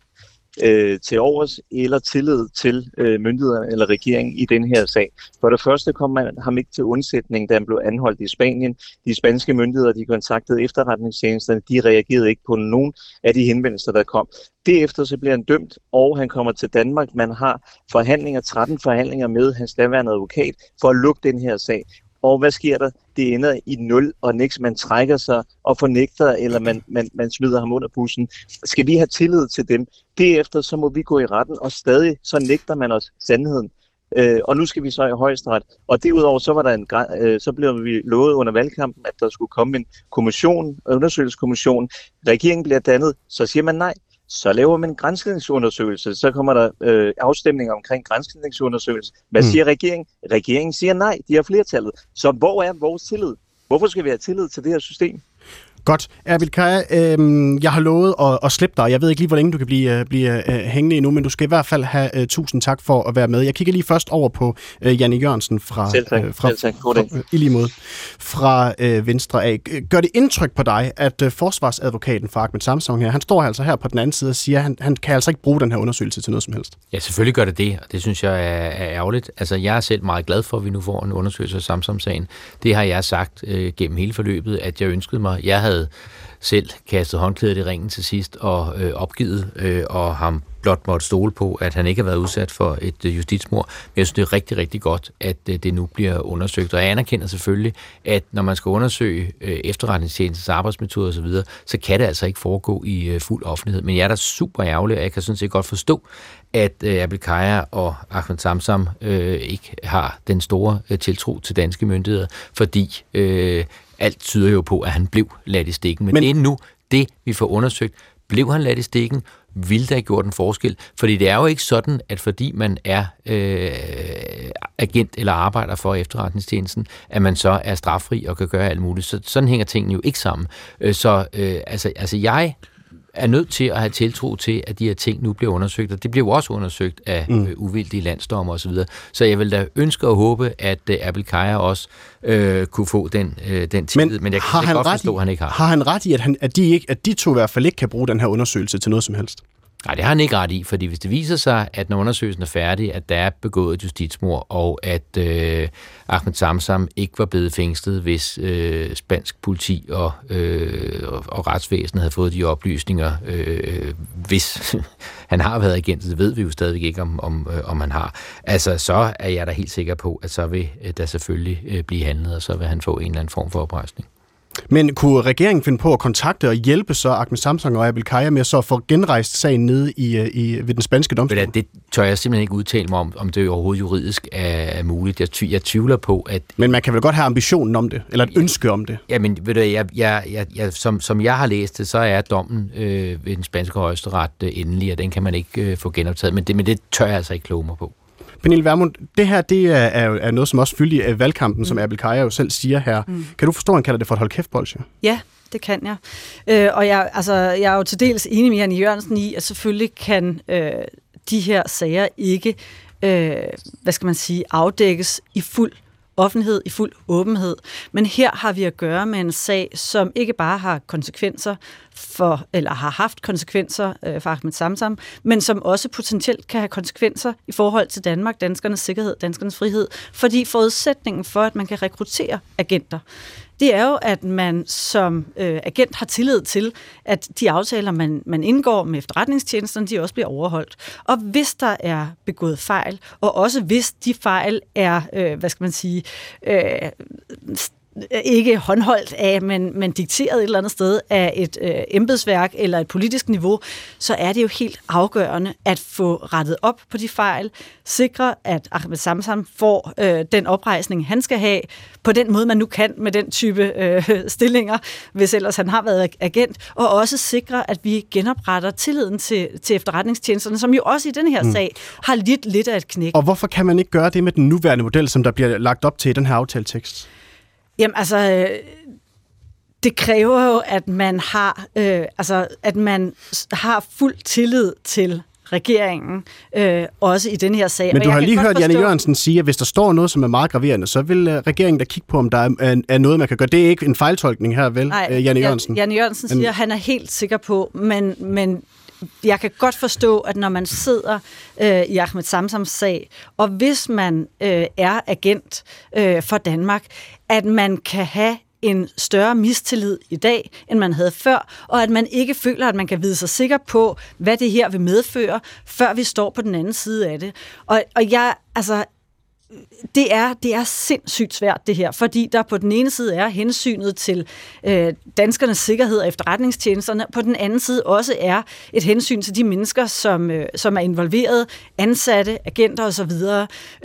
øh, til overs eller tillid til øh, myndighederne eller regeringen i den her sag. For det første kom man ham ikke til undsætning, da han blev anholdt i Spanien. De spanske myndigheder, de kontaktede efterretningstjenesterne, de reagerede ikke på nogen af de henvendelser, der kom. Derefter så bliver han dømt, og han kommer til Danmark. Man har forhandlinger, 13 forhandlinger med hans daværende advokat for at lukke den her sag. Og hvad sker der? Det ender i nul, og niks, man trækker sig og fornægter, eller man, man, man smider ham under bussen. Skal vi have tillid til dem? Derefter så må vi gå i retten, og stadig så nægter man os sandheden. Øh, og nu skal vi så i højesteret. Og derudover så var der en øh, så blev vi lovet under valgkampen, at der skulle komme en kommission, undersøgelseskommission. Regeringen bliver dannet, så siger man nej. Så laver man en grænskningsundersøgelse, så kommer der øh, afstemning omkring grænskningsundersøgelse. Hvad mm. siger regeringen? Regeringen siger nej, de har flertallet. Så hvor er vores tillid? Hvorfor skal vi have tillid til det her system? Godt. Erbil Kaja, øh, jeg har lovet at, at slippe dig. Jeg ved ikke lige, hvor længe du kan blive, øh, blive uh, hængende endnu, men du skal i hvert fald have uh, tusind tak for at være med. Jeg kigger lige først over på uh, Janne Jørgensen fra, Selv tak. Uh, fra, Selv tak. fra, fra, i lige måde, fra uh, Venstre af. Gør det indtryk på dig, at uh, forsvarsadvokaten for Ahmed Samsung her, han står altså her på den anden side og siger, at han, han kan altså ikke bruge den her undersøgelse til noget som helst? Ja, selvfølgelig gør det det, og det synes jeg er, er ærgerligt. Altså, jeg er selv meget glad for, at vi nu får en undersøgelse af Samsung-sagen. Det har jeg sagt uh, gennem hele forløbet, at jeg ønskede mig. Jeg havde selv kastet håndklædet i ringen til sidst og øh, opgivet, øh, og ham blot måtte stole på, at han ikke har været udsat for et øh, justitsmord. Men jeg synes, det er rigtig, rigtig godt, at øh, det nu bliver undersøgt. Og jeg anerkender selvfølgelig, at når man skal undersøge øh, efterretningstjenestens arbejdsmetoder osv., så, så kan det altså ikke foregå i øh, fuld offentlighed. Men jeg er da super ærgerlig, og jeg kan sådan set godt forstå, at øh, Abel Kaja og Ahmed Samsam øh, ikke har den store øh, tiltro til danske myndigheder, fordi øh, alt tyder jo på, at han blev ladt i stikken. Men, Men det er nu det, vi får undersøgt. Blev han ladt i stikken? Vil der have gjort en forskel? Fordi det er jo ikke sådan, at fordi man er øh, agent eller arbejder for efterretningstjenesten, at man så er straffri og kan gøre alt muligt. Så sådan hænger tingene jo ikke sammen. Øh, så øh, altså, altså jeg er nødt til at have tiltro til, at de her ting nu bliver undersøgt, og det bliver jo også undersøgt af mm. øh, uvildige landsdommer osv. Så, så jeg vil da ønske og håbe, at øh, Abel Kaja også øh, kunne få den, øh, den tillid, men, men jeg kan godt forstå, at han ikke har. Har han ret i, at, han, at, de ikke, at de to i hvert fald ikke kan bruge den her undersøgelse til noget som helst? Nej, det har han ikke ret i, fordi hvis det viser sig, at når undersøgelsen er færdig, at der er begået justitsmord, og at øh, Ahmed Samsam ikke var blevet fængslet, hvis øh, spansk politi og, øh, og, og retsvæsenet havde fået de oplysninger, øh, hvis (laughs) han har været agent, det ved vi jo stadigvæk ikke, om, om, øh, om han har. Altså, så er jeg da helt sikker på, at så vil øh, der selvfølgelig øh, blive handlet, og så vil han få en eller anden form for oprejsning. Men kunne regeringen finde på at kontakte og hjælpe så Ahmed Samsung og Abel Kaya med så at få genrejst sagen nede i, i, ved den spanske domstol? Det, tør jeg simpelthen ikke udtale mig om, om det overhovedet juridisk er, er muligt. Jeg, ty, jeg tvivler på, at... Men man kan vel godt have ambitionen om det, eller et ja, ønske om det? Jamen, ved du, jeg, jeg, jeg, jeg, som, som jeg har læst det, så er dommen øh, ved den spanske højesteret øh, endelig, og den kan man ikke øh, få genoptaget. Men det, men det tør jeg altså ikke kloge mig på. Pernille Vermund, det her det er, er, er noget, som også fyldte i øh, valgkampen, mm. som Abel Kaja jo selv siger her. Mm. Kan du forstå, at han kalder det for et hold kæft bolsje? Ja, det kan jeg. Øh, og jeg, altså, jeg er jo til dels enig med Janne Jørgensen i, at selvfølgelig kan øh, de her sager ikke, øh, hvad skal man sige, afdækkes i fuld offentlighed, i fuld åbenhed. Men her har vi at gøre med en sag, som ikke bare har konsekvenser for, eller har haft konsekvenser øh, for Ahmed Samsam, men som også potentielt kan have konsekvenser i forhold til Danmark, danskernes sikkerhed, danskernes frihed, fordi forudsætningen for, at man kan rekruttere agenter, det er jo, at man som øh, agent har tillid til, at de aftaler, man, man indgår med efterretningstjenesterne, de også bliver overholdt. Og hvis der er begået fejl, og også hvis de fejl er, øh, hvad skal man sige, øh, ikke håndholdt af, men, men dikteret et eller andet sted af et øh, embedsværk eller et politisk niveau, så er det jo helt afgørende at få rettet op på de fejl, sikre, at Ahmed Samsam får øh, den oprejsning, han skal have, på den måde, man nu kan med den type øh, stillinger, hvis ellers han har været agent, og også sikre, at vi genopretter tilliden til, til efterretningstjenesterne, som jo også i den her mm. sag har lidt lidt af et knæk. Og hvorfor kan man ikke gøre det med den nuværende model, som der bliver lagt op til i den her aftaletekst? Jamen altså, øh, det kræver jo, at man har, øh, altså, at man har fuld tillid til regeringen, øh, også i den her sag. Men du har lige hørt forstå... Janne Jørgensen sige, at hvis der står noget, som er meget graverende, så vil uh, regeringen da kigge på, om der er, er noget, man kan gøre. Det er ikke en fejltolkning her, vel, Nej, uh, Janne Jørgensen? Janne Jørgensen siger, at han er helt sikker på, men, men jeg kan godt forstå, at når man sidder øh, i Ahmed Samsams sag, og hvis man øh, er agent øh, for Danmark, at man kan have en større mistillid i dag, end man havde før, og at man ikke føler, at man kan vide sig sikker på, hvad det her vil medføre, før vi står på den anden side af det. Og, og jeg, altså, det er, det er sindssygt svært det her, fordi der på den ene side er hensynet til øh, danskernes sikkerhed og efterretningstjenesterne, på den anden side også er et hensyn til de mennesker, som, øh, som er involveret, ansatte, agenter osv.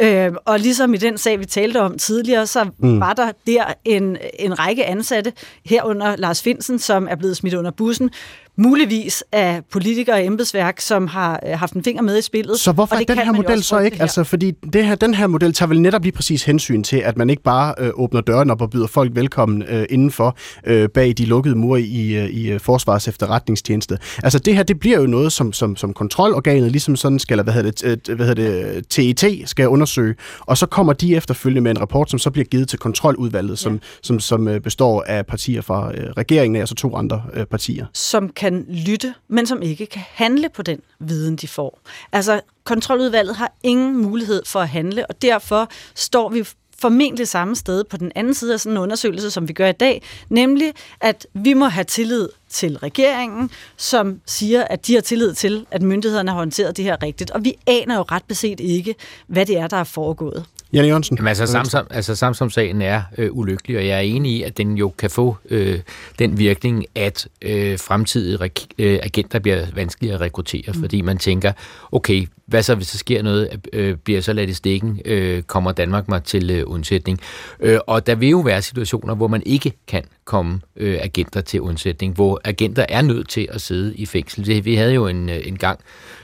Øh, og ligesom i den sag, vi talte om tidligere, så mm. var der der en, en række ansatte, herunder Lars Finsen, som er blevet smidt under bussen, muligvis af politikere og embedsværk, som har øh, haft en finger med i spillet. Så hvorfor er den her model så ikke? Altså, fordi det her, den her model tager vel netop lige præcis hensyn til, at man ikke bare øh, åbner døren op og byder folk velkommen øh, indenfor øh, bag de lukkede mure i, øh, i øh, Forsvars efterretningstjeneste. Altså det her, det bliver jo noget, som, som, som kontrolorganet, ligesom sådan skal, eller hvad hedder det, hvad hedder det, TET skal undersøge, og så kommer de efterfølgende med en rapport, som så bliver givet til kontroludvalget, som, ja. som, som, som består af partier fra øh, regeringen, altså to andre øh, partier. Som kan lytte, men som ikke kan handle på den viden, de får. Altså, kontroludvalget har ingen mulighed for at handle, og derfor står vi formentlig samme sted på den anden side af sådan en undersøgelse, som vi gør i dag, nemlig at vi må have tillid til regeringen, som siger, at de har tillid til, at myndighederne har håndteret det her rigtigt. Og vi aner jo ret beset ikke, hvad det er, der er foregået. Janne Jørgensen? Jamen, altså, Samsam, altså Samsam-sagen er øh, ulykkelig, og jeg er enig i, at den jo kan få øh, den virkning, at øh, fremtidige øh, agenter bliver vanskeligere at rekruttere, mm. fordi man tænker, okay, hvad så, hvis der sker noget, øh, bliver så ladt i stikken, øh, kommer Danmark mig til øh, undsætning. Øh, og der vil jo være situationer, hvor man ikke kan komme øh, agenter til undsætning, hvor agenter er nødt til at sidde i fængsel. Det, vi havde jo en, øh, en gang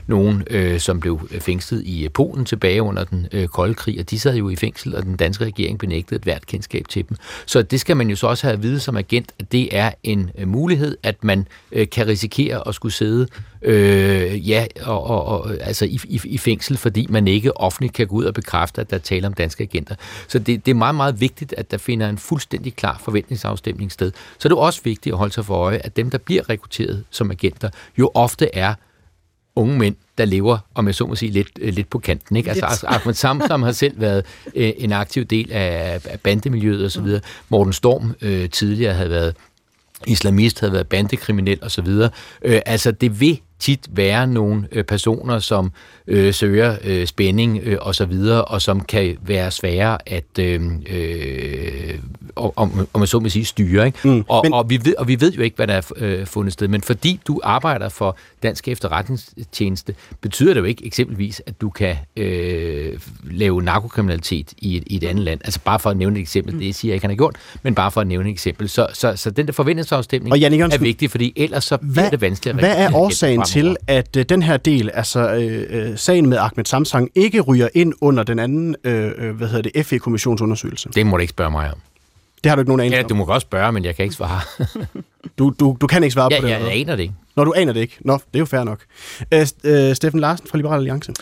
nogen, øh, som blev fængslet i øh, Polen tilbage under den øh, kolde krig, og de sad jo i fængsel, og den danske regering benægtede et hvert kendskab til dem. Så det skal man jo så også have at vide som agent, at det er en øh, mulighed, at man øh, kan risikere at skulle sidde øh, ja, og, og, og, altså i, i, i fængsel, fordi man ikke offentligt kan gå ud og bekræfte, at der taler om danske agenter. Så det, det er meget, meget vigtigt, at der finder en fuldstændig klar forventningsafstemning sted. Så det er også vigtigt at holde sig for øje, at dem, der bliver rekrutteret som agenter, jo ofte er unge mænd, der lever, om jeg så må sige, lidt, øh, lidt på kanten. Ikke? Altså, Ahmed Samsam har selv været øh, en aktiv del af, af bandemiljøet osv. Morten Storm øh, tidligere havde været islamist, havde været bandekriminel osv. Øh, altså, det vil tit være nogle øh, personer, som øh, søger øh, spænding øh, og så videre, og som kan være svære at, øh, øh, om, om man så må sige, styre. Ikke? Mm, og, men... og, vi ved, og vi ved jo ikke, hvad der er øh, fundet sted, men fordi du arbejder for Dansk Efterretningstjeneste, betyder det jo ikke eksempelvis, at du kan øh, lave narkokriminalitet i et, i et andet land. Altså bare for at nævne et eksempel, mm. det siger jeg ikke, han har gjort, men bare for at nævne et eksempel. Så, så, så den der forventningsafstemning og Jørgensen, er vigtig, fordi ellers så bliver hvad, det vanskeligt Hvad er årsagen til, at øh, den her del, altså øh, øh, sagen med Ahmed Samsang, ikke ryger ind under den anden, øh, øh hvad hedder det, FE-kommissionsundersøgelse? Det må du ikke spørge mig om. Det har du ikke nogen anelse Ja, du må godt spørge, men jeg kan ikke svare. (laughs) du, du, du kan ikke svare ja, på det? Ja, jeg aner det ikke. Når du aner det ikke. Nå, det er jo fair nok. Øh, øh, Steffen Larsen fra Liberal Alliance.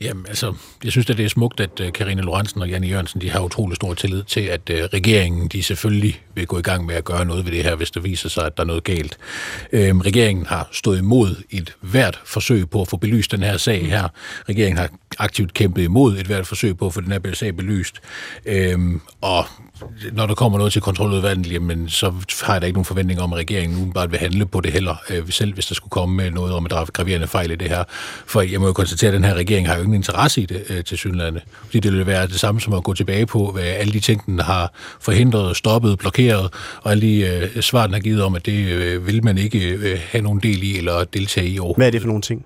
Jamen, altså, jeg synes, at det er smukt, at uh, Karine Lorentzen og Janne Jørgensen, de har utrolig stor tillid til, at uh, regeringen, de selvfølgelig vil gå i gang med at gøre noget ved det her, hvis det viser sig, at der er noget galt. Øhm, regeringen har stået imod et hvert forsøg på at få belyst den her sag her. Regeringen har aktivt kæmpet imod et hvert forsøg på at få den her sag belyst. Øhm, og når der kommer noget til kontroludvalget, jamen, så har jeg da ikke nogen forventning om, at regeringen nu bare vil handle på det heller, øh, selv hvis der skulle komme med noget om at drage graverende fejl i det her. For jeg må jo konstatere, at den her regering har jo ingen interesse i det øh, til synlande. Fordi det vil være det samme som at gå tilbage på, hvad alle de ting, den har forhindret, stoppet, blokeret, og alle de øh, svar, den har givet om, at det øh, vil man ikke øh, have nogen del i eller deltage i overhovedet. Hvad er det for nogle ting?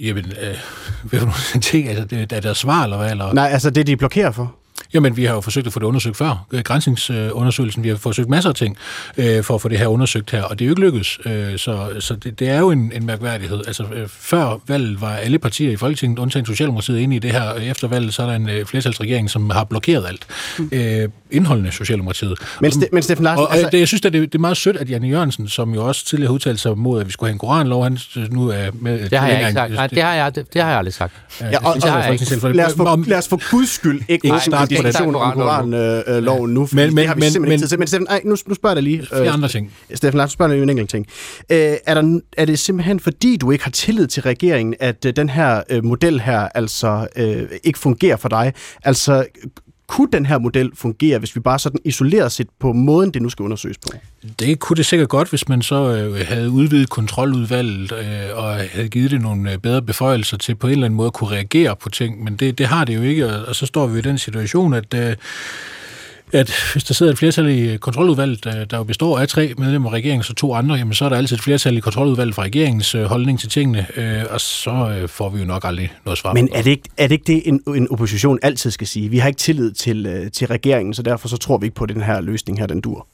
Jamen, øh, (laughs) hvad for nogle ting? Altså, det, er der svar, eller hvad? Eller? Nej, altså det, de blokerer for. Jamen, vi har jo forsøgt at få det undersøgt før. Grænsningsundersøgelsen, vi har forsøgt masser af ting øh, for at få det her undersøgt her, og det er jo ikke lykkedes. Øh, så så det, det er jo en, en mærkværdighed. Altså, øh, før valget var alle partier i Folketinget, undtagen Socialdemokratiet, inde i det her. Efter valget, så er der en øh, flertalsregering, som har blokeret alt. Mm. Øh, indholdende Socialdemokratiet. Men, Ste- men Steffen Larsen... Og, og, altså... det, jeg synes, at det, det er meget sødt, at Janne Jørgensen, som jo også tidligere har udtalt sig mod, at vi skulle have en koranlov, han nu er med... Det har jeg ikke sagt. Nej, det har jeg, det, det har jeg aldrig sagt. Ja, og, og, og, lad, os for, lad os for guds skyld ikke starte diskussion om koranloven nu, men, men, det har vi men, simpelthen men, ikke tid til. Men Steffen, ej, nu, nu spørger jeg lige. Øh, andre ting. Steffen Larsen spørger dig en enkelt ting. Øh, er, der, er det simpelthen fordi, du ikke har tillid til regeringen, at øh, den her øh, model her altså øh, ikke fungerer for dig? Altså, kunne den her model fungere, hvis vi bare sådan isoleret set på måden, det nu skal undersøges på? Det kunne det sikkert godt, hvis man så øh, havde udvidet kontroludvalget øh, og havde givet det nogle øh, bedre beføjelser til på en eller anden måde at kunne reagere på ting, men det, det har det jo ikke, og, og så står vi i den situation, at øh, at hvis der sidder et flertal i øh, kontroludvalget, øh, der jo består af tre medlemmer af regeringen så to andre, jamen så er der altid et flertal i kontroludvalget fra regeringens øh, holdning til tingene, øh, og så får vi jo nok aldrig noget svar. Men er det ikke, er det, ikke det, en, en opposition altid skal sige? Vi har ikke tillid til, til regeringen, så derfor så tror vi ikke på, at den her løsning her, den dur.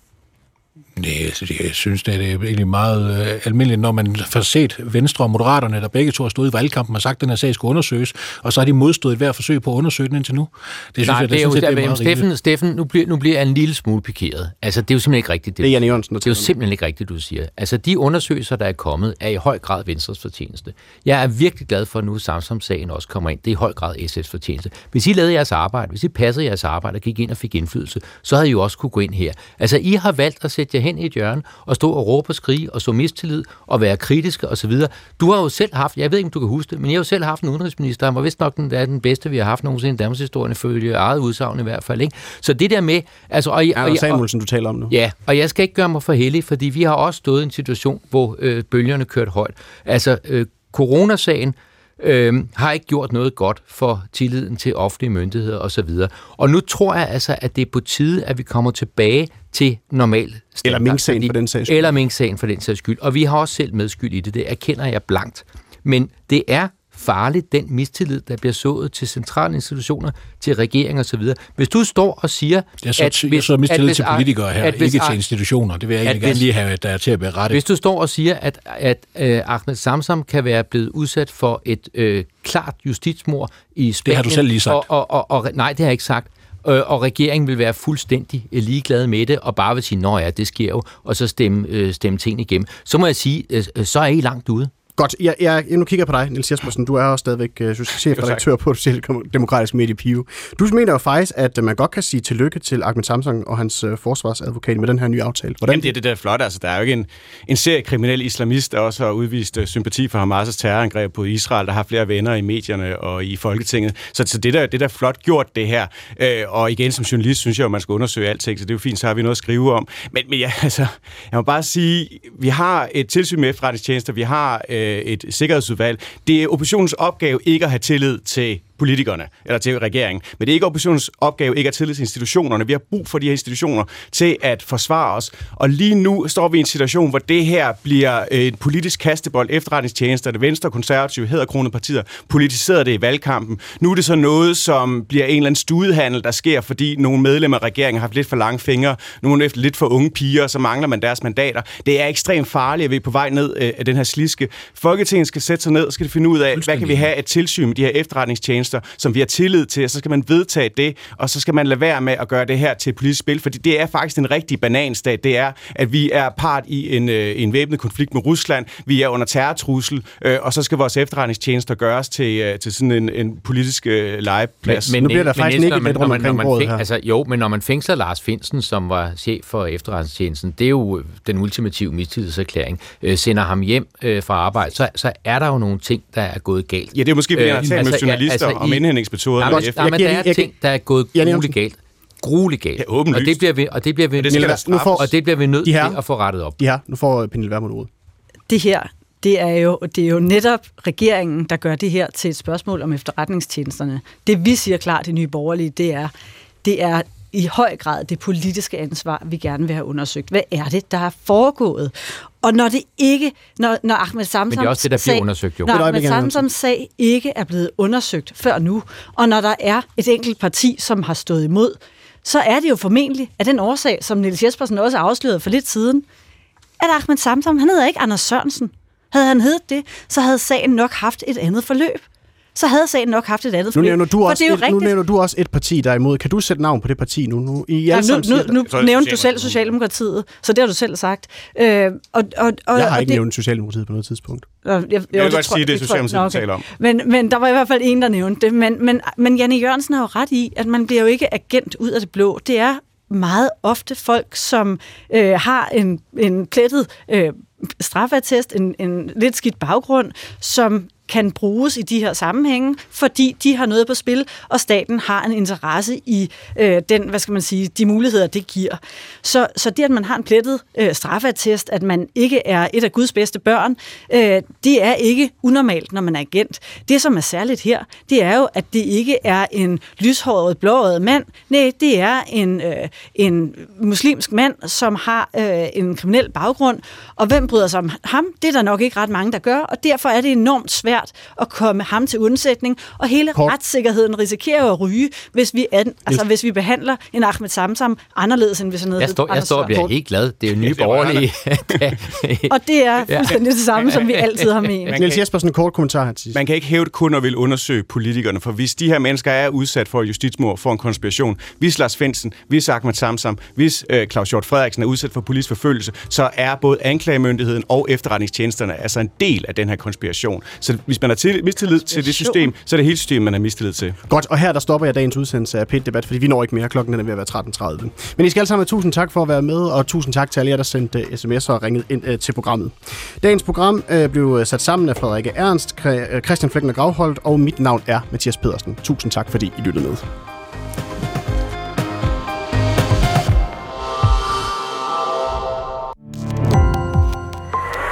Nej, altså, jeg synes, det er egentlig meget øh, almindeligt, når man får set Venstre og Moderaterne, der begge to har stået i valgkampen og sagt, at den her sag skulle undersøges, og så har de modstået et hver forsøg på at undersøge den indtil nu. Det synes Nej, jeg, det, det er jo, det er meget Steffen, Steffen nu, bliver, nu bliver jeg en lille smule pikeret. Altså, det er jo simpelthen ikke rigtigt. Det, det er Janne Jørgensen, Det er jo simpelthen ikke rigtigt, du siger. Altså, de undersøgelser, der er kommet, er i høj grad Venstres fortjeneste. Jeg er virkelig glad for, at nu Samsam-sagen også kommer ind. Det er i høj grad SF's fortjeneste. Hvis I lavede jeres arbejde, hvis I passede jeres arbejde og gik ind og fik indflydelse, så havde I jo også kunne gå ind her. Altså, I har valgt at sætte jer hen i et hjørne og stå og råbe og skrige og så mistillid og være kritiske osv. Du har jo selv haft, jeg ved ikke, om du kan huske det, men jeg har jo selv haft en udenrigsminister, han var vist nok den, der er den bedste, vi har haft nogensinde i Danmarks historie, følge eget udsagn i hvert fald. Ikke? Så det der med... Altså, og, og, og, Samuelsen, du taler om nu. Ja, og jeg skal ikke gøre mig for heldig, fordi vi har også stået i en situation, hvor øh, bølgerne kørte højt. Altså, øh, coronasagen øh, har ikke gjort noget godt for tilliden til offentlige myndigheder osv. Og nu tror jeg altså, at det er på tide, at vi kommer tilbage til normal standard. Eller Mink-sagen for den sags skyld. Eller Mink-sagen for den sags skyld. Og vi har også selv medskyld i det, det erkender jeg blankt. Men det er farligt, den mistillid, der bliver sået til centrale institutioner, til regeringer osv. Hvis du står og siger... Jeg så, at hvis, så mistillid at til politikere her, at hvis, ikke til institutioner. Det vil jeg egentlig gerne lige have, der er til at berette. Hvis du står og siger, at, at uh, Ahmed Samsam kan være blevet udsat for et uh, klart justitsmord i Spanien... Det har du selv lige sagt. Og, og, og, og, nej, det har jeg ikke sagt. øh, og regeringen vil være fuldstændig øh, ligeglad med det, og bare vil sige, nå ja, det sker jo, og så stemme, øh, stemme tingene igennem, så må jeg sige, øh, så er I langt ude. Godt, jeg, jeg, jeg nu kigger på dig, Niels Jespersen. Du er også stadigvæk uh, chefredaktør på Socialdemokratisk Medie Pio. Du mener jo faktisk, at man godt kan sige tillykke til Ahmed Samsung og hans uh, forsvarsadvokat med den her nye aftale. Hvordan? Jamen, det er det der er flot. Altså, der er jo ikke en, en serie kriminel islamist, der også har udvist uh, sympati for Hamas' terrorangreb på Israel, der har flere venner i medierne og i Folketinget. Så, så det, der, det der er flot gjort, det her. Uh, og igen, som journalist, synes jeg at man skal undersøge alting, så det er jo fint, så har vi noget at skrive om. Men, men ja, (laughs) altså, jeg må bare sige, vi har et tilsyn med efterretningstjenester, vi har uh, Øh, et sikkerhedsudvalg. Det er oppositionens opgave ikke at have tillid til politikerne, eller til regeringen. Men det er ikke oppositionens opgave ikke at tillid til institutionerne. Vi har brug for de her institutioner til at forsvare os. Og lige nu står vi i en situation, hvor det her bliver et politisk kastebold. Efterretningstjenester, det venstre, konservative, hedderkronede partier, politiseret det i valgkampen. Nu er det så noget, som bliver en eller anden studehandel, der sker, fordi nogle medlemmer af regeringen har haft lidt for lange fingre, nogle efter lidt for unge piger, så mangler man deres mandater. Det er ekstremt farligt, at vi er på vej ned øh, af den her sliske. Folketinget skal sætte sig ned og skal finde ud af, hvad kan vi have et tilsyn med de her efterretningstjenester tjenester, som vi har tillid til, og så skal man vedtage det, og så skal man lade være med at gøre det her til et politisk spil, fordi det er faktisk en rigtig bananstat. Det er, at vi er part i en, øh, en væbnet konflikt med Rusland, vi er under terrortrussel, øh, og så skal vores efterretningstjenester gøres til, øh, til sådan en, en politisk øh, legeplads. Men, men, nu bliver der faktisk ikke lidt rundt omkring bordet her. Altså, jo, men når man fængsler Lars Finsen, som var chef for efterretningstjenesten, det er jo den ultimative mistillidserklæring, øh, sender ham hjem øh, fra arbejde, så, så er der jo nogle ting, der er gået galt. Ja, det er måske, fordi øh, han har talt altså, med journalister ja, altså, om indhentningsmetoder. Nej, men, nej, men der er ting, der er gået grueligt galt grueligt galt. Ja, og det bliver vi, og det bliver vi, det nødt, nu får, og det bliver vi nødt til at få rettet op. Ja, nu får Pernille Vermund ordet. Det her, det er, jo, det er jo netop regeringen, der gør det her til et spørgsmål om efterretningstjenesterne. Det vi siger klart i Nye Borgerlige, det er, det er i høj grad det politiske ansvar, vi gerne vil have undersøgt. Hvad er det, der er foregået? Og når det ikke, når, når Ahmed Samsam Men det er også det, der bliver sag, undersøgt, jo. Når Ahmed Samsams sag ikke er blevet undersøgt før nu, og når der er et enkelt parti, som har stået imod, så er det jo formentlig af den årsag, som Niels Jespersen også afslørede for lidt siden, at Ahmed Samsam, han hedder ikke Anders Sørensen. Havde han heddet det, så havde sagen nok haft et andet forløb så havde sagen nok haft et andet nu nævner, du også et, nu nævner du også et parti, der er imod. Kan du sætte navn på det parti nu? nu, I ja, nu, nu, nu, nu nævnte du selv Socialdemokratiet, så det har du selv sagt. Øh, og, og, og, jeg har ikke det, nævnt Socialdemokratiet på noget tidspunkt. Jeg, jeg, jeg, jeg vil godt sige, det er Socialdemokratiet, okay. taler om. Men, men der var i hvert fald en, der nævnte det. Men, men, men Janne Jørgensen har jo ret i, at man bliver jo ikke agent ud af det blå. Det er meget ofte folk, som øh, har en, en plettet øh, straffetest, en, en lidt skidt baggrund, som kan bruges i de her sammenhænge, fordi de har noget på spil, og staten har en interesse i øh, den, hvad skal man sige, de muligheder, det giver. Så, så det, at man har en plettet øh, straffatest, at man ikke er et af Guds bedste børn, øh, det er ikke unormalt, når man er agent. Det, som er særligt her, det er jo, at det ikke er en lyshåret, blåret mand. Nej, det er en, øh, en muslimsk mand, som har øh, en kriminel baggrund, og hvem bryder sig om ham? Det er der nok ikke ret mange, der gør, og derfor er det enormt svært svært at komme ham til undsætning, og hele Kort. retssikkerheden risikerer at ryge, hvis vi, ad, altså, hvis vi behandler en Ahmed Samsam anderledes, end hvis han hedder Jeg står, jeg står og bliver helt glad. Det er jo nye borgerlige. (laughs) og det er fuldstændig det samme, som vi altid har ment. (laughs) Niels Jespersen, en kort kommentar her til Man kan ikke hæve det kun at vil undersøge politikerne, for hvis de her mennesker er udsat for justitsmord, for en konspiration, hvis Lars Finsen, hvis Ahmed Samsam, hvis øh, Claus Hjort Frederiksen er udsat for politisk forfølgelse, så er både anklagemyndigheden og efterretningstjenesterne altså en del af den her konspiration. Så hvis man har til, mistillid til det system, så er det hele systemet, man har mistillid til. Godt, og her der stopper jeg dagens udsendelse af pit debat fordi vi når ikke mere. Klokken er ved at være 13.30. Men I skal alle sammen have tusind tak for at være med, og tusind tak til alle jer, der sendte sms'er og ringede ind uh, til programmet. Dagens program uh, blev sat sammen af Frederikke Ernst, Christian Flækken og Gravholdt, og mit navn er Mathias Pedersen. Tusind tak, fordi I lyttede med.